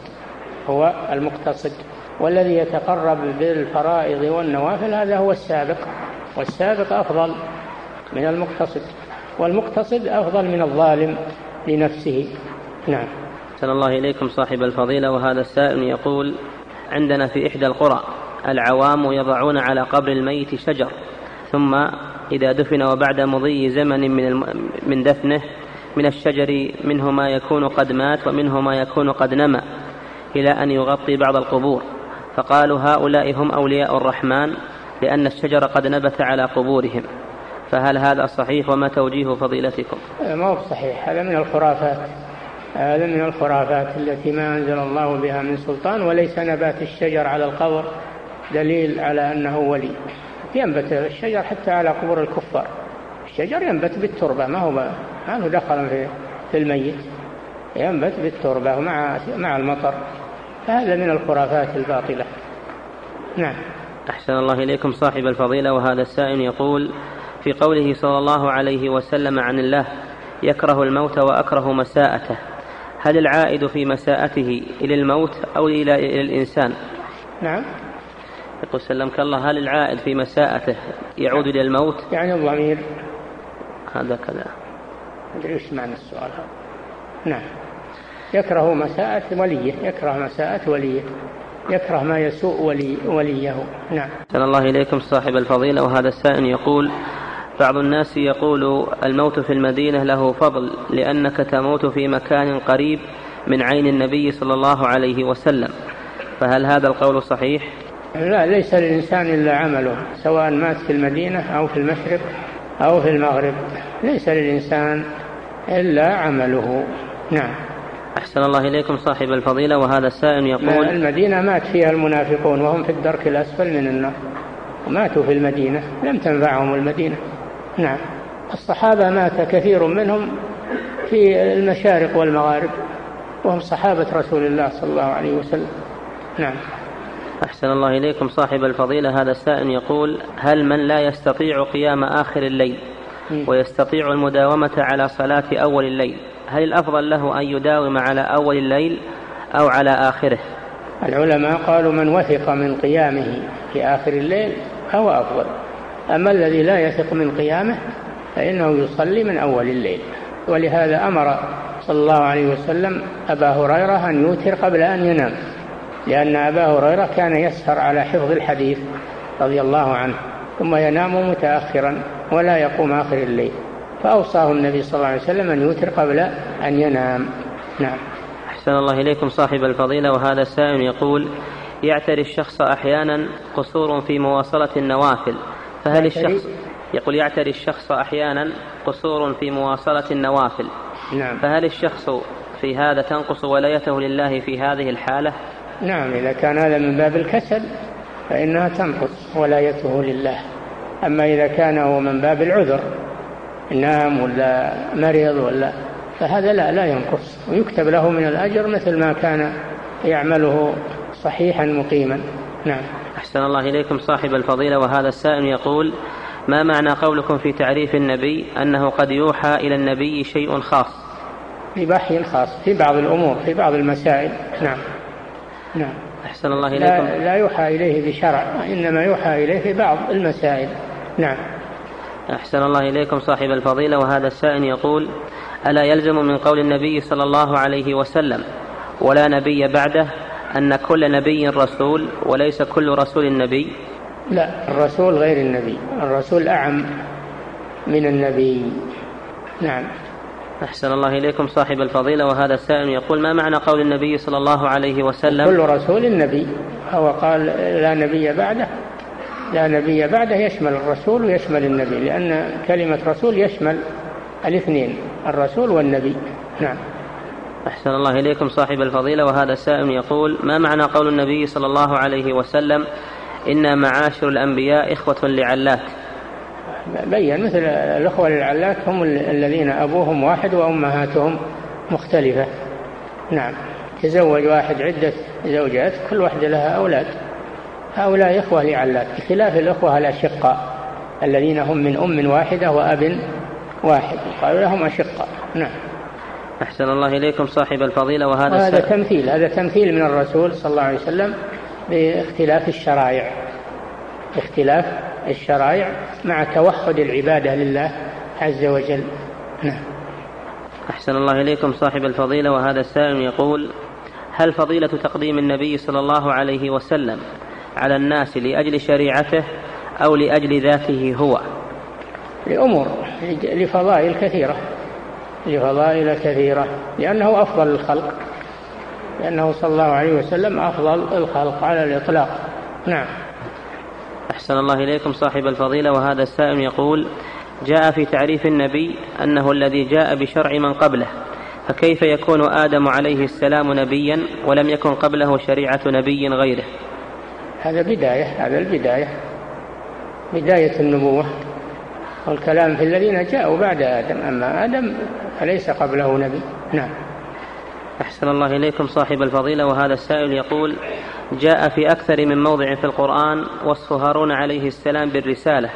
هو المقتصد. والذي يتقرب بالفرائض والنوافل هذا هو السابق. والسابق أفضل من المقتصد. والمقتصد أفضل من الظالم لنفسه. نعم. أحسن الله إليكم صاحب الفضيلة. وهذا السائل يقول عندنا في إحدى القرى العوام يضعون على قبر الميت شجر. ثم إذا دفن وبعد مضي زمن من من دفنه من الشجر منه ما يكون قد مات ومنه ما يكون قد نمى إلى أن يغطي بعض القبور. فقالوا هؤلاء هم أولياء الرحمن لأن الشجر قد نبت على قبورهم. فهل هذا صحيح وما توجيه فضيلتكم؟ ما هو صحيح هذا من الخرافات. هذا من الخرافات التي ما أنزل الله بها من سلطان وليس نبات الشجر على القبر دليل على أنه ولي. ينبت الشجر حتى على قبور الكفار. الشجر ينبت بالتربة ما هو ما هو دخل في في الميت. ينبت بالتربة مع مع المطر. هذا من الخرافات الباطلة. نعم. أحسن الله إليكم صاحب الفضيلة وهذا السائل يقول في قوله صلى الله عليه وسلم عن الله يكره الموت وأكره مساءته. هل العائد في مساءته إلى الموت أو إلى الإنسان؟ نعم. يقول سلمك الله هل العائد في مساءته يعود إلى الموت؟ يعني الضمير. هذا كذا. أدري إيش معنى السؤال هذا. نعم. يكره مساءة وليه. يكره مساءة وليه. يكره ما يسوء ولي وليه. نعم. سلام الله إليكم صاحب الفضيلة. وهذا السائل يقول بعض الناس يقول الموت في المدينة له فضل لأنك تموت في مكان قريب من عين النبي صلى الله عليه وسلم. فهل هذا القول صحيح؟ لا ليس للإنسان إلا عمله سواء مات في المدينة أو في المشرق أو في المغرب ليس للإنسان إلا عمله. نعم. أحسن الله إليكم صاحب الفضيلة وهذا السائل يقول المدينة مات فيها المنافقون وهم في الدرك الأسفل من النار وماتوا في المدينة لم تنفعهم المدينة. نعم. الصحابة مات كثير منهم في المشارق والمغارب وهم صحابة رسول الله صلى الله عليه وسلم. نعم. أحسن الله إليكم. صاحب الفضيلة هذا السائل يقول هل من لا يستطيع قيام آخر الليل ويستطيع المداومة على صلاة أول الليل؟ هل الأفضل له أن يداوم على أول الليل أو على آخره؟ العلماء قالوا من وثق من قيامه في آخر الليل فهو أفضل. أما الذي لا يثق من قيامه فإنه يصلي من أول الليل. ولهذا أمر صلى الله عليه وسلم أبا هريرة أن يوتر قبل أن ينام. لأن أبا هريرة كان يسهر على حفظ الحديث رضي الله عنه ثم ينام متأخرا ولا يقوم آخر الليل. فأوصاه النبي صلى الله عليه وسلم أن يوتر قبل أن ينام. نعم. أحسن الله إليكم صاحب الفضيلة وهذا السائل يقول يعتري الشخص أحيانا قصور في مواصلة النوافل فهل الشخص يقول يعتري الشخص أحيانا قصور في مواصلة النوافل؟ نعم. فهل الشخص في هذا تنقص ولايته لله في هذه الحالة؟ نعم إذا كان هذا من باب الكسل فإنها تنقص ولايته لله. أما إذا كان هو من باب العذر نام ولا مرض ولا فهذا لا لا ينقص. ويكتب له من الأجر مثل ما كان يعمله صحيحا مقيما. نعم. أحسن الله إليكم صاحب الفضيلة وهذا السائل يقول ما معنى قولكم في تعريف النبي أنه قد يوحى إلى النبي شيء خاص؟ في بحي خاص في بعض الأمور في بعض المسائل. نعم. نعم. أحسن الله إليكم. لا, لا يوحى إليه بشرع إنما يوحى إليه في بعض المسائل. نعم. أحسن الله إليكم صاحب الفضيلة وهذا السائل يقول ألا يلزم من قول النبي صلى الله عليه وسلم ولا نبي بعده أن كل نبي رسول وليس كل رسول نبي؟ لا الرسول غير النبي الرسول أعم من النبي. نعم. أحسن الله إليكم صاحب الفضيلة وهذا السائل يقول ما معنى قول النبي صلى الله عليه وسلم؟ كل رسول نبي هو قال لا نبي بعده لا نبي بعده يشمل الرسول ويشمل النبي لأن كلمة رسول يشمل الاثنين الرسول والنبي. نعم. أحسن الله إليكم صاحب الفضيلة وهذا السائل يقول ما معنى قول النبي صلى الله عليه وسلم إنا معاشر الأنبياء إخوة لعلات بين مثل الأخوة للعلات هم الذين أبوهم واحد وأمهاتهم مختلفة. نعم. تزوج واحد عدة زوجات كل واحدة لها أولاد. هؤلاء إخوة لعلات بخلاف الأخوة الأشقاء الذين هم من أم واحدة وأب واحد. قالوا لهم أشقاء نعم. أحسن الله إليكم صاحب الفضيلة وهذا وهذا تمثيل هذا تمثيل من الرسول صلى الله عليه وسلم باختلاف الشرائع. اختلاف الشرائع مع توحد العبادة لله عز وجل. نعم. أحسن الله إليكم صاحب الفضيلة وهذا السائل يقول هل فضيلة تقديم النبي صلى الله عليه وسلم على الناس لأجل شريعته أو لأجل ذاته هو؟ لأمور لفضائل كثيرة لفضائل كثيرة لأنه أفضل الخلق لأنه صلى الله عليه وسلم أفضل الخلق على الإطلاق. نعم. أحسن الله إليكم صاحب الفضيلة وهذا السائل يقول جاء في تعريف النبي أنه الذي جاء بشرع من قبله فكيف يكون آدم عليه السلام نبيا ولم يكن قبله شريعة نبي غيره؟ هذا بداية هذا البداية بداية النبوة والكلام في الذين جاءوا بعد آدم أما آدم فليس قبله نبي. نعم. أحسن الله إليكم صاحب الفضيلة وهذا السائل يقول جاء في أكثر من موضع في القرآن وصف هارون عليه السلام بالرسالة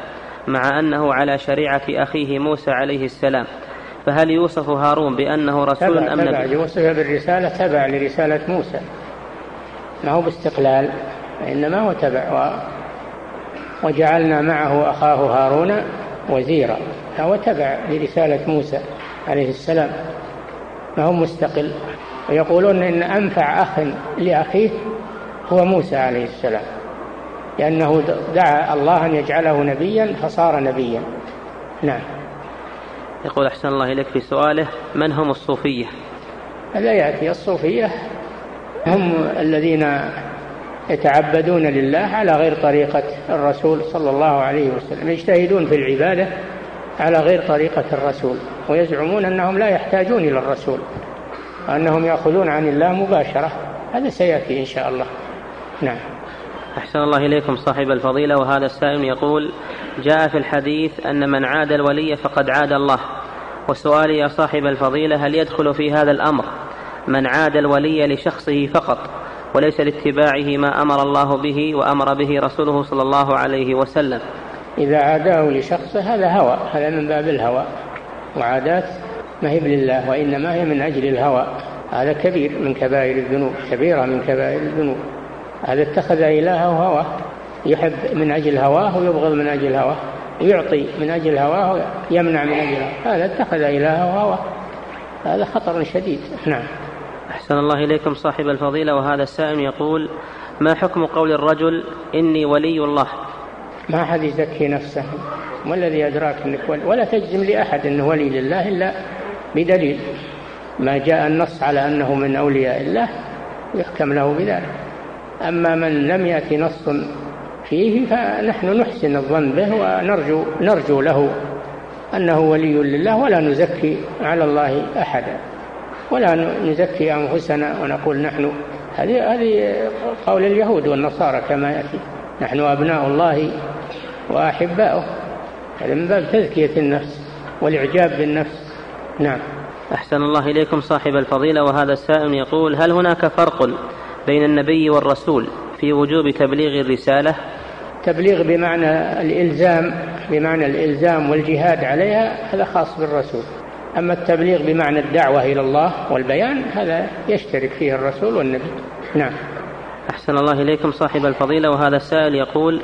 مع أنه على شريعة أخيه موسى عليه السلام. فهل يوصف هارون بأنه رسول أم نبي؟ يوصف بالرسالة تبع لرسالة موسى. ما هو باستقلال إنما هو تبع و وجعلنا معه أخاه هارون وزيرا. فهو تبع لرسالة موسى عليه السلام. ما هو مستقل. ويقولون إن أنفع أخ لأخيه هو موسى عليه السلام. لأنه دعا الله أن يجعله نبيا فصار نبيا. نعم. يقول أحسن الله إليك في سؤاله من هم الصوفية؟ هذا يأتي الصوفية هم الذين يتعبدون لله على غير طريقة الرسول صلى الله عليه وسلم. يجتهدون في العبادة على غير طريقة الرسول ويزعمون أنهم لا يحتاجون إلى الرسول وأنهم يأخذون عن الله مباشرة. هذا سيأتي إن شاء الله. نعم. أحسن الله إليكم صاحب الفضيلة وهذا السائل يقول جاء في الحديث أن من عاد الولي فقد عاد الله. وسؤالي يا صاحب الفضيلة هل يدخل في هذا الأمر من عاد الولي لشخصه فقط وليس لاتباعه ما أمر الله به وأمر به رسوله صلى الله عليه وسلم؟ إذا عاداه لشخصه هذا هوى هذا من باب الهوى. وعادات ما هي لله وإنما هي من أجل الهوى. هذا كبير من كبائر الذنوب كبيرة من كبائر الذنوب. هذا اتخذ إلهه هواه يحب من أجل هواه ويبغض من أجل هواه يعطي من أجل هواه يمنع من أجل هواه. هذا اتخذ إلهه هواه. هذا خطر شديد. نعم. أحسن الله إليكم صاحب الفضيلة وهذا السائل يقول ما حكم قول الرجل إني ولي الله؟ ما أحد يزكي نفسه. ما الذي أدراك أنك ولي؟ ولا تجزم لأحد أنه ولي لله إلا بدليل. ما جاء النص على أنه من أولياء الله يحكم له بذلك. أما من لم يأتي نص فيه فنحن نحسن الظن به ونرجو نرجو له أنه ولي لله ولا نزكي على الله أحدا ولا نزكي أنفسنا ونقول نحن هذه هذه قول اليهود والنصارى كما يأتي. نحن أبناء الله وأحباؤه. هذا من باب تزكية النفس والإعجاب بالنفس. نعم. أحسن الله إليكم صاحب الفضيلة وهذا السائل يقول هل هناك فرق بين النبي والرسول في وجوب تبليغ الرسالة؟ تبليغ بمعنى الإلزام بمعنى الإلزام والجهاد عليها هذا خاص بالرسول. أما التبليغ بمعنى الدعوة إلى الله والبيان هذا يشترك فيه الرسول والنبي. نعم. أحسن الله إليكم صاحب الفضيلة وهذا السائل يقول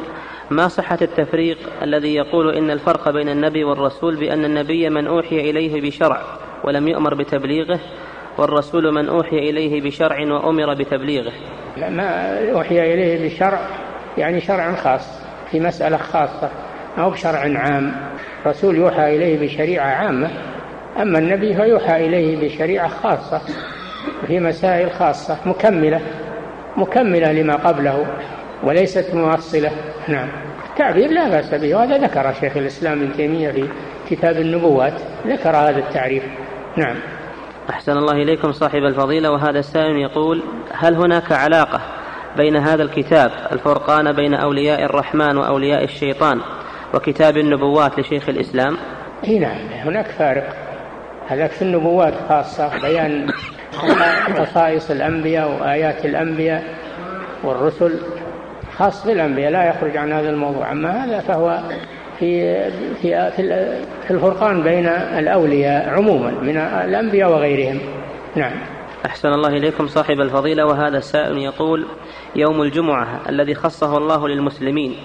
ما صحة التفريق الذي يقول إن الفرق بين النبي والرسول بأن النبي من أوحي إليه بشرع ولم يؤمر بتبليغه؟ والرسول من أوحي إليه بشرع وأمر بتبليغه. ما أوحي إليه بشرع يعني شرع خاص في مسألة خاصة أو بشرع عام. رسول يوحى إليه بشريعة عامة أما النبي فيوحى إليه بشريعة خاصة في مسائل خاصة مكملة مكملة لما قبله وليست موصلة نعم. التعبير لا بأس به وهذا ذكر شيخ الإسلام ابن تيمية في كتاب النبوات ذكر هذا التعريف. نعم. أحسن الله إليكم صاحب الفضيلة وهذا السائل يقول هل هناك علاقة بين هذا الكتاب الفرقان بين أولياء الرحمن وأولياء الشيطان وكتاب النبوات لشيخ الإسلام؟ إي نعم هناك فارق. هذاك في النبوات خاصة بيان خصائص الأنبياء وآيات الأنبياء والرسل خاص بالأنبياء لا يخرج عن هذا الموضوع. أما هذا فهو في في في الفرقان بين الأولياء عموما من الأنبياء وغيرهم. نعم. أحسن الله إليكم صاحب الفضيلة وهذا السائل يقول يوم الجمعة الذي خصه الله للمسلمين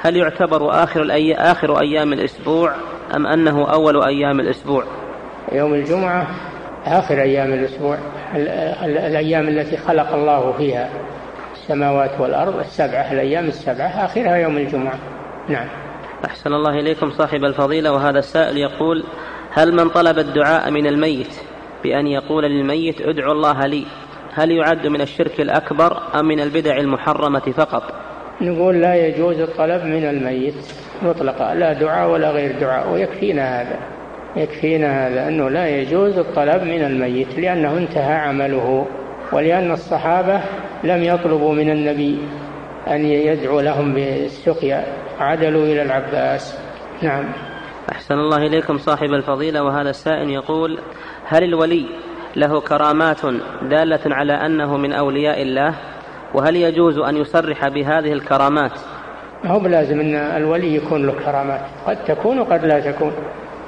هل يعتبر آخر الأي... آخر أيام الأسبوع أم أنه أول أيام الأسبوع؟ يوم الجمعة آخر أيام الأسبوع الأيام التي خلق الله فيها السماوات والأرض السبعة الأيام السبعة آخرها يوم الجمعة. نعم. أحسن الله إليكم صاحب الفضيلة وهذا السائل يقول هل من طلب الدعاء من الميت بأن يقول للميت ادعو الله لي؟ هل يعد من الشرك الأكبر أم من البدع المحرمة فقط؟ نقول لا يجوز الطلب من الميت مطلقا لا دعاء ولا غير دعاء ويكفينا هذا يكفينا هذا أنه لا يجوز الطلب من الميت لأنه انتهى عمله ولأن الصحابة لم يطلبوا من النبي. أن يدعو لهم بالسقيا. عدلوا إلى العباس. نعم. أحسن الله إليكم صاحب الفضيلة وهذا السائل يقول هل الولي له كرامات دالة على أنه من أولياء الله؟ وهل يجوز أن يصرح بهذه الكرامات؟ هو بلازم أن الولي يكون له كرامات. قد تكون وقد لا تكون.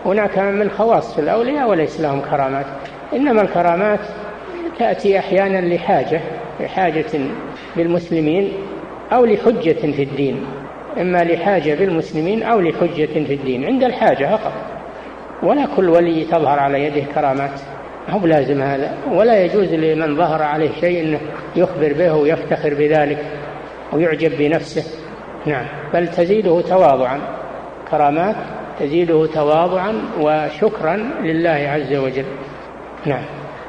هناك من خواص الأولياء وليس لهم كرامات. إنما الكرامات تأتي أحيانا لحاجة لحاجة بالمسلمين. أو لحجة في الدين إما لحاجة بالمسلمين أو لحجة في الدين عند الحاجة فقط. ولا كل ولي تظهر على يده كرامات هو بلازم هذا. ولا يجوز لمن ظهر عليه شيء أنه يخبر به ويفتخر بذلك ويعجب بنفسه. نعم. بل تزيده تواضعا. كرامات تزيده تواضعا وشكرا لله عز وجل. نعم.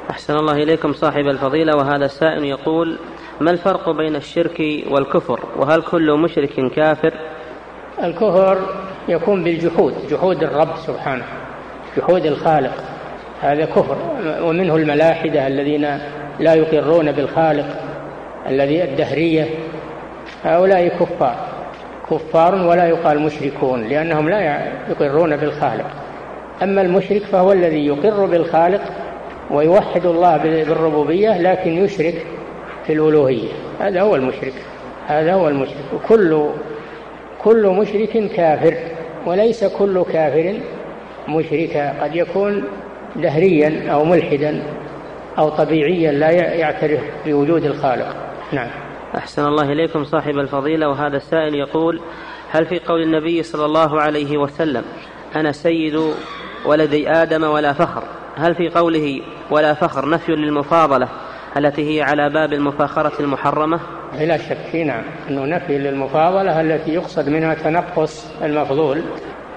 أحسن الله إليكم صاحب الفضيلة وهذا السائل يقول ما الفرق بين الشرك والكفر؟ وهل كل مشرك كافر؟ الكفر يكون بالجحود جحود الرب سبحانه جحود الخالق. هذا كفر. ومنه الملاحدة الذين لا يقرون بالخالق الذي الدهرية. هؤلاء كفار كفار ولا يقال مشركون لأنهم لا يقرون بالخالق. أما المشرك فهو الذي يقر بالخالق ويوحد الله بالربوبية لكن يشرك في الألوهية. هذا هو المشرك. هذا هو المشرك. وكل كل مشرك كافر وليس كل كافر مشركا قد يكون دهريا أو ملحدا أو طبيعيا لا يعترف بوجود الخالق. نعم. أحسن الله إليكم صاحب الفضيلة. وهذا السائل يقول هل في قول النبي صلى الله عليه وسلم أنا سيد ولدي آدم ولا فخر؟ هل في قوله ولا فخر نفي للمفاضلة؟ التي هي على باب المفاخرة المحرمة؟ لا شك نعم. أنه نفي للمفاضلة التي يقصد منها تنقص المفضول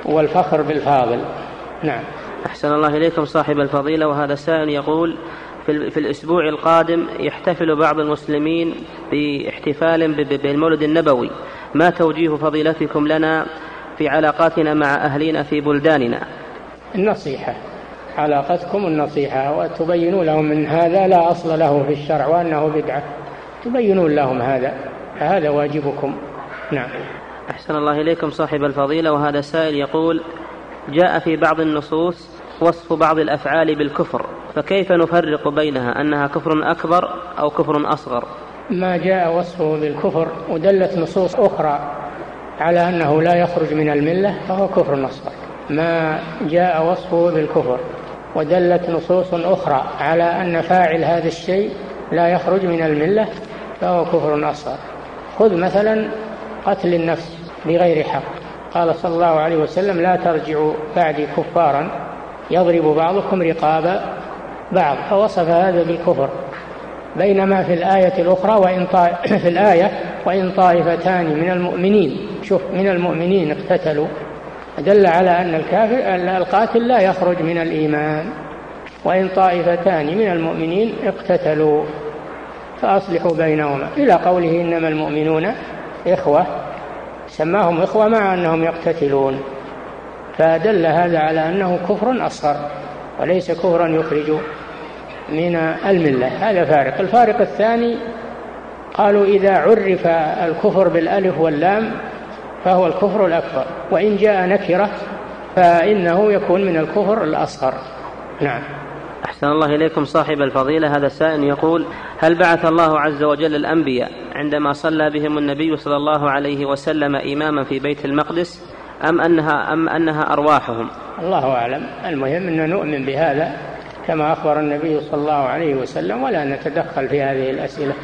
والفخر بالفاضل. نعم. أحسن الله إليكم صاحب الفضيلة وهذا السائل يقول في, في الأسبوع القادم يحتفل بعض المسلمين باحتفال بالمولد النبوي. ما توجيه فضيلتكم لنا في علاقاتنا مع أهلنا في بلداننا؟ النصيحة. علاقتكم النصيحة وتبينوا لهم أن هذا لا أصل له في الشرع وأنه بدعة. تبينون لهم هذا هذا واجبكم. نعم. أحسن الله إليكم صاحب الفضيلة وهذا سائل يقول جاء في بعض النصوص وصف بعض الأفعال بالكفر فكيف نفرق بينها؟ أنها كفر أكبر أو كفر أصغر؟ ما جاء وصفه بالكفر ودلت نصوص أخرى على أنه لا يخرج من الملة فهو كفر أصغر. ما جاء وصفه بالكفر ودلت نصوص أخرى على أن فاعل هذا الشيء لا يخرج من الملة فهو كفر أصغر. خذ مثلا قتل النفس بغير حق. قال صلى الله عليه وسلم لا ترجعوا بعدي كفارا يضرب بعضكم رقاب بعض. فوصف هذا بالكفر. بينما في الآية الأخرى وإن <coughs> في الآية وإن طائفتان من المؤمنين شوف من المؤمنين اقتتلوا. دل على أن الكافر القاتل لا يخرج من الإيمان وإن طائفتان من المؤمنين اقتتلوا فأصلحوا بينهما. إلى قوله إنما المؤمنون إخوة سماهم إخوة مع أنهم يقتتلون. فدل هذا على أنه كفر أصغر وليس كفرا يخرج من الملة. هذا فارق. الفارق الثاني قالوا إذا عرف الكفر بالألف واللام فهو الكفر الأكبر. وإن جاء نكرة فإنه يكون من الكفر الأصغر. نعم. أحسن الله إليكم صاحب الفضيلة. هذا السائل يقول هل بعث الله عز وجل الأنبياء عندما صلى بهم النبي صلى الله عليه وسلم إماما في بيت المقدس أم أنها أم أنها أرواحهم؟ الله أعلم، المهم أن نؤمن بهذا كما أخبر النبي صلى الله عليه وسلم ولا نتدخل في هذه الأسئلة.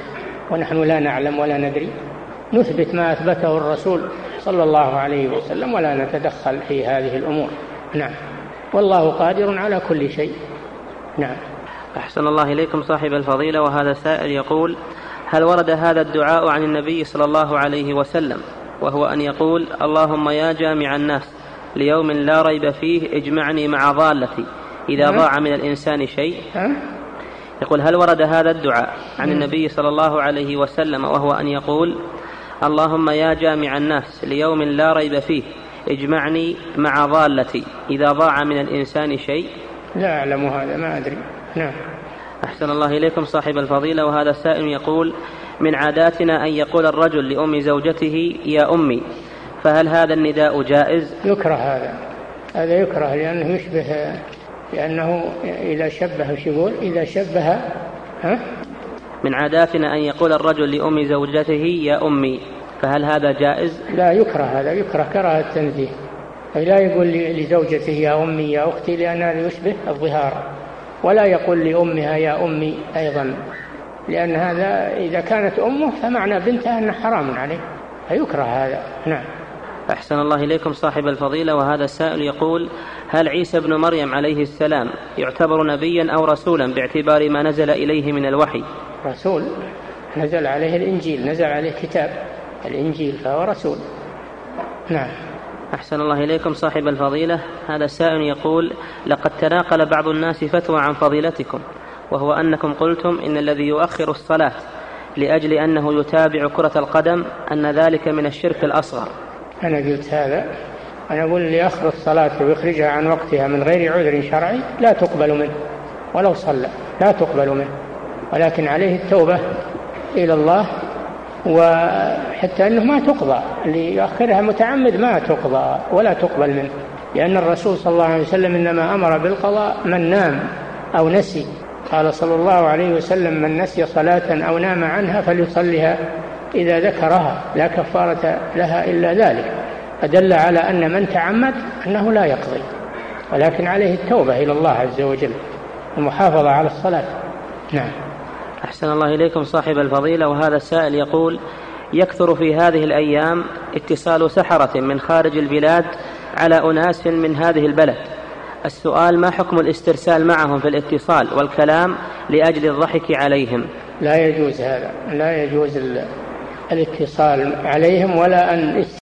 ونحن لا نعلم ولا ندري. نثبت ما أثبته الرسول صلى الله عليه وسلم ولا نتدخل في هذه الأمور. نعم. والله قادر على كل شيء. نعم. أحسن الله إليكم صاحب الفضيلة وهذا سائل يقول هل ورد هذا الدعاء عن النبي صلى الله عليه وسلم؟ وهو أن يقول اللهم يا جامع الناس ليوم لا ريب فيه اجمعني مع ضالتي إذا ضاع من الإنسان شيء. يقول هل ورد هذا الدعاء عن النبي صلى الله عليه وسلم؟ وهو أن يقول اللهم يا جامع الناس ليوم لا ريب فيه اجمعني مع ضالتي إذا ضاع من الإنسان شيء لا أعلم هذا ما أدري نعم أحسن الله إليكم صاحب الفضيلة وهذا السائل يقول من عاداتنا أن يقول الرجل لأم زوجته يا أمي فهل هذا النداء جائز؟ يكره هذا هذا يكره لأنه يشبه لأنه إذا شبه وش يقول؟ إذا شبه ها؟ من عاداتنا أن يقول الرجل لأم زوجته يا أمي فهل هذا جائز؟ لا يكره هذا يكره كراهة التنزيه. لا يقول لزوجته يا أمي يا أختي لأن هذا يشبه الظهار. ولا يقول لأمها يا أمي أيضا لأن هذا إذا كانت أمه فمعنى بنتها أنه حرام عليه. فيكره هذا. نعم. أحسن الله إليكم صاحب الفضيلة. وهذا السائل يقول هل عيسى ابن مريم عليه السلام يعتبر نبيا أو رسولا باعتبار ما نزل إليه من الوحي؟ رسول نزل عليه الإنجيل نزل عليه كتاب الإنجيل فهو رسول. نعم. أحسن الله إليكم صاحب الفضيلة. هذا السائل يقول لقد تناقل بعض الناس فتوى عن فضيلتكم وهو أنكم قلتم إن الذي يؤخر الصلاة لأجل أنه يتابع كرة القدم أن ذلك من الشرك الأصغر. أنا قلت هذا أنا أقول اللي يأخر الصلاة ويخرجها عن وقتها من غير عذر شرعي لا تقبل منه ولو صلى لا تقبل منه. ولكن عليه التوبة إلى الله وحتى أنه ما تقضى اللي يؤخرها متعمد ما تقضى ولا تقبل منه. لأن الرسول صلى الله عليه وسلم إنما أمر بالقضاء من نام أو نسي. قال صلى الله عليه وسلم من نسي صلاة أو نام عنها فليصلها إذا ذكرها لا كفارة لها إلا ذلك. فدل على أن من تعمد أنه لا يقضي. ولكن عليه التوبة إلى الله عز وجل المحافظة على الصلاة. نعم. أحسن الله إليكم صاحب الفضيلة. وهذا السائل يقول يكثر في هذه الأيام اتصال سحرة من خارج البلاد على أناس من هذه البلد. السؤال ما حكم الاسترسال معهم في الاتصال والكلام لأجل الضحك عليهم؟ لا يجوز هذا. لا يجوز الاتصال عليهم ولا أن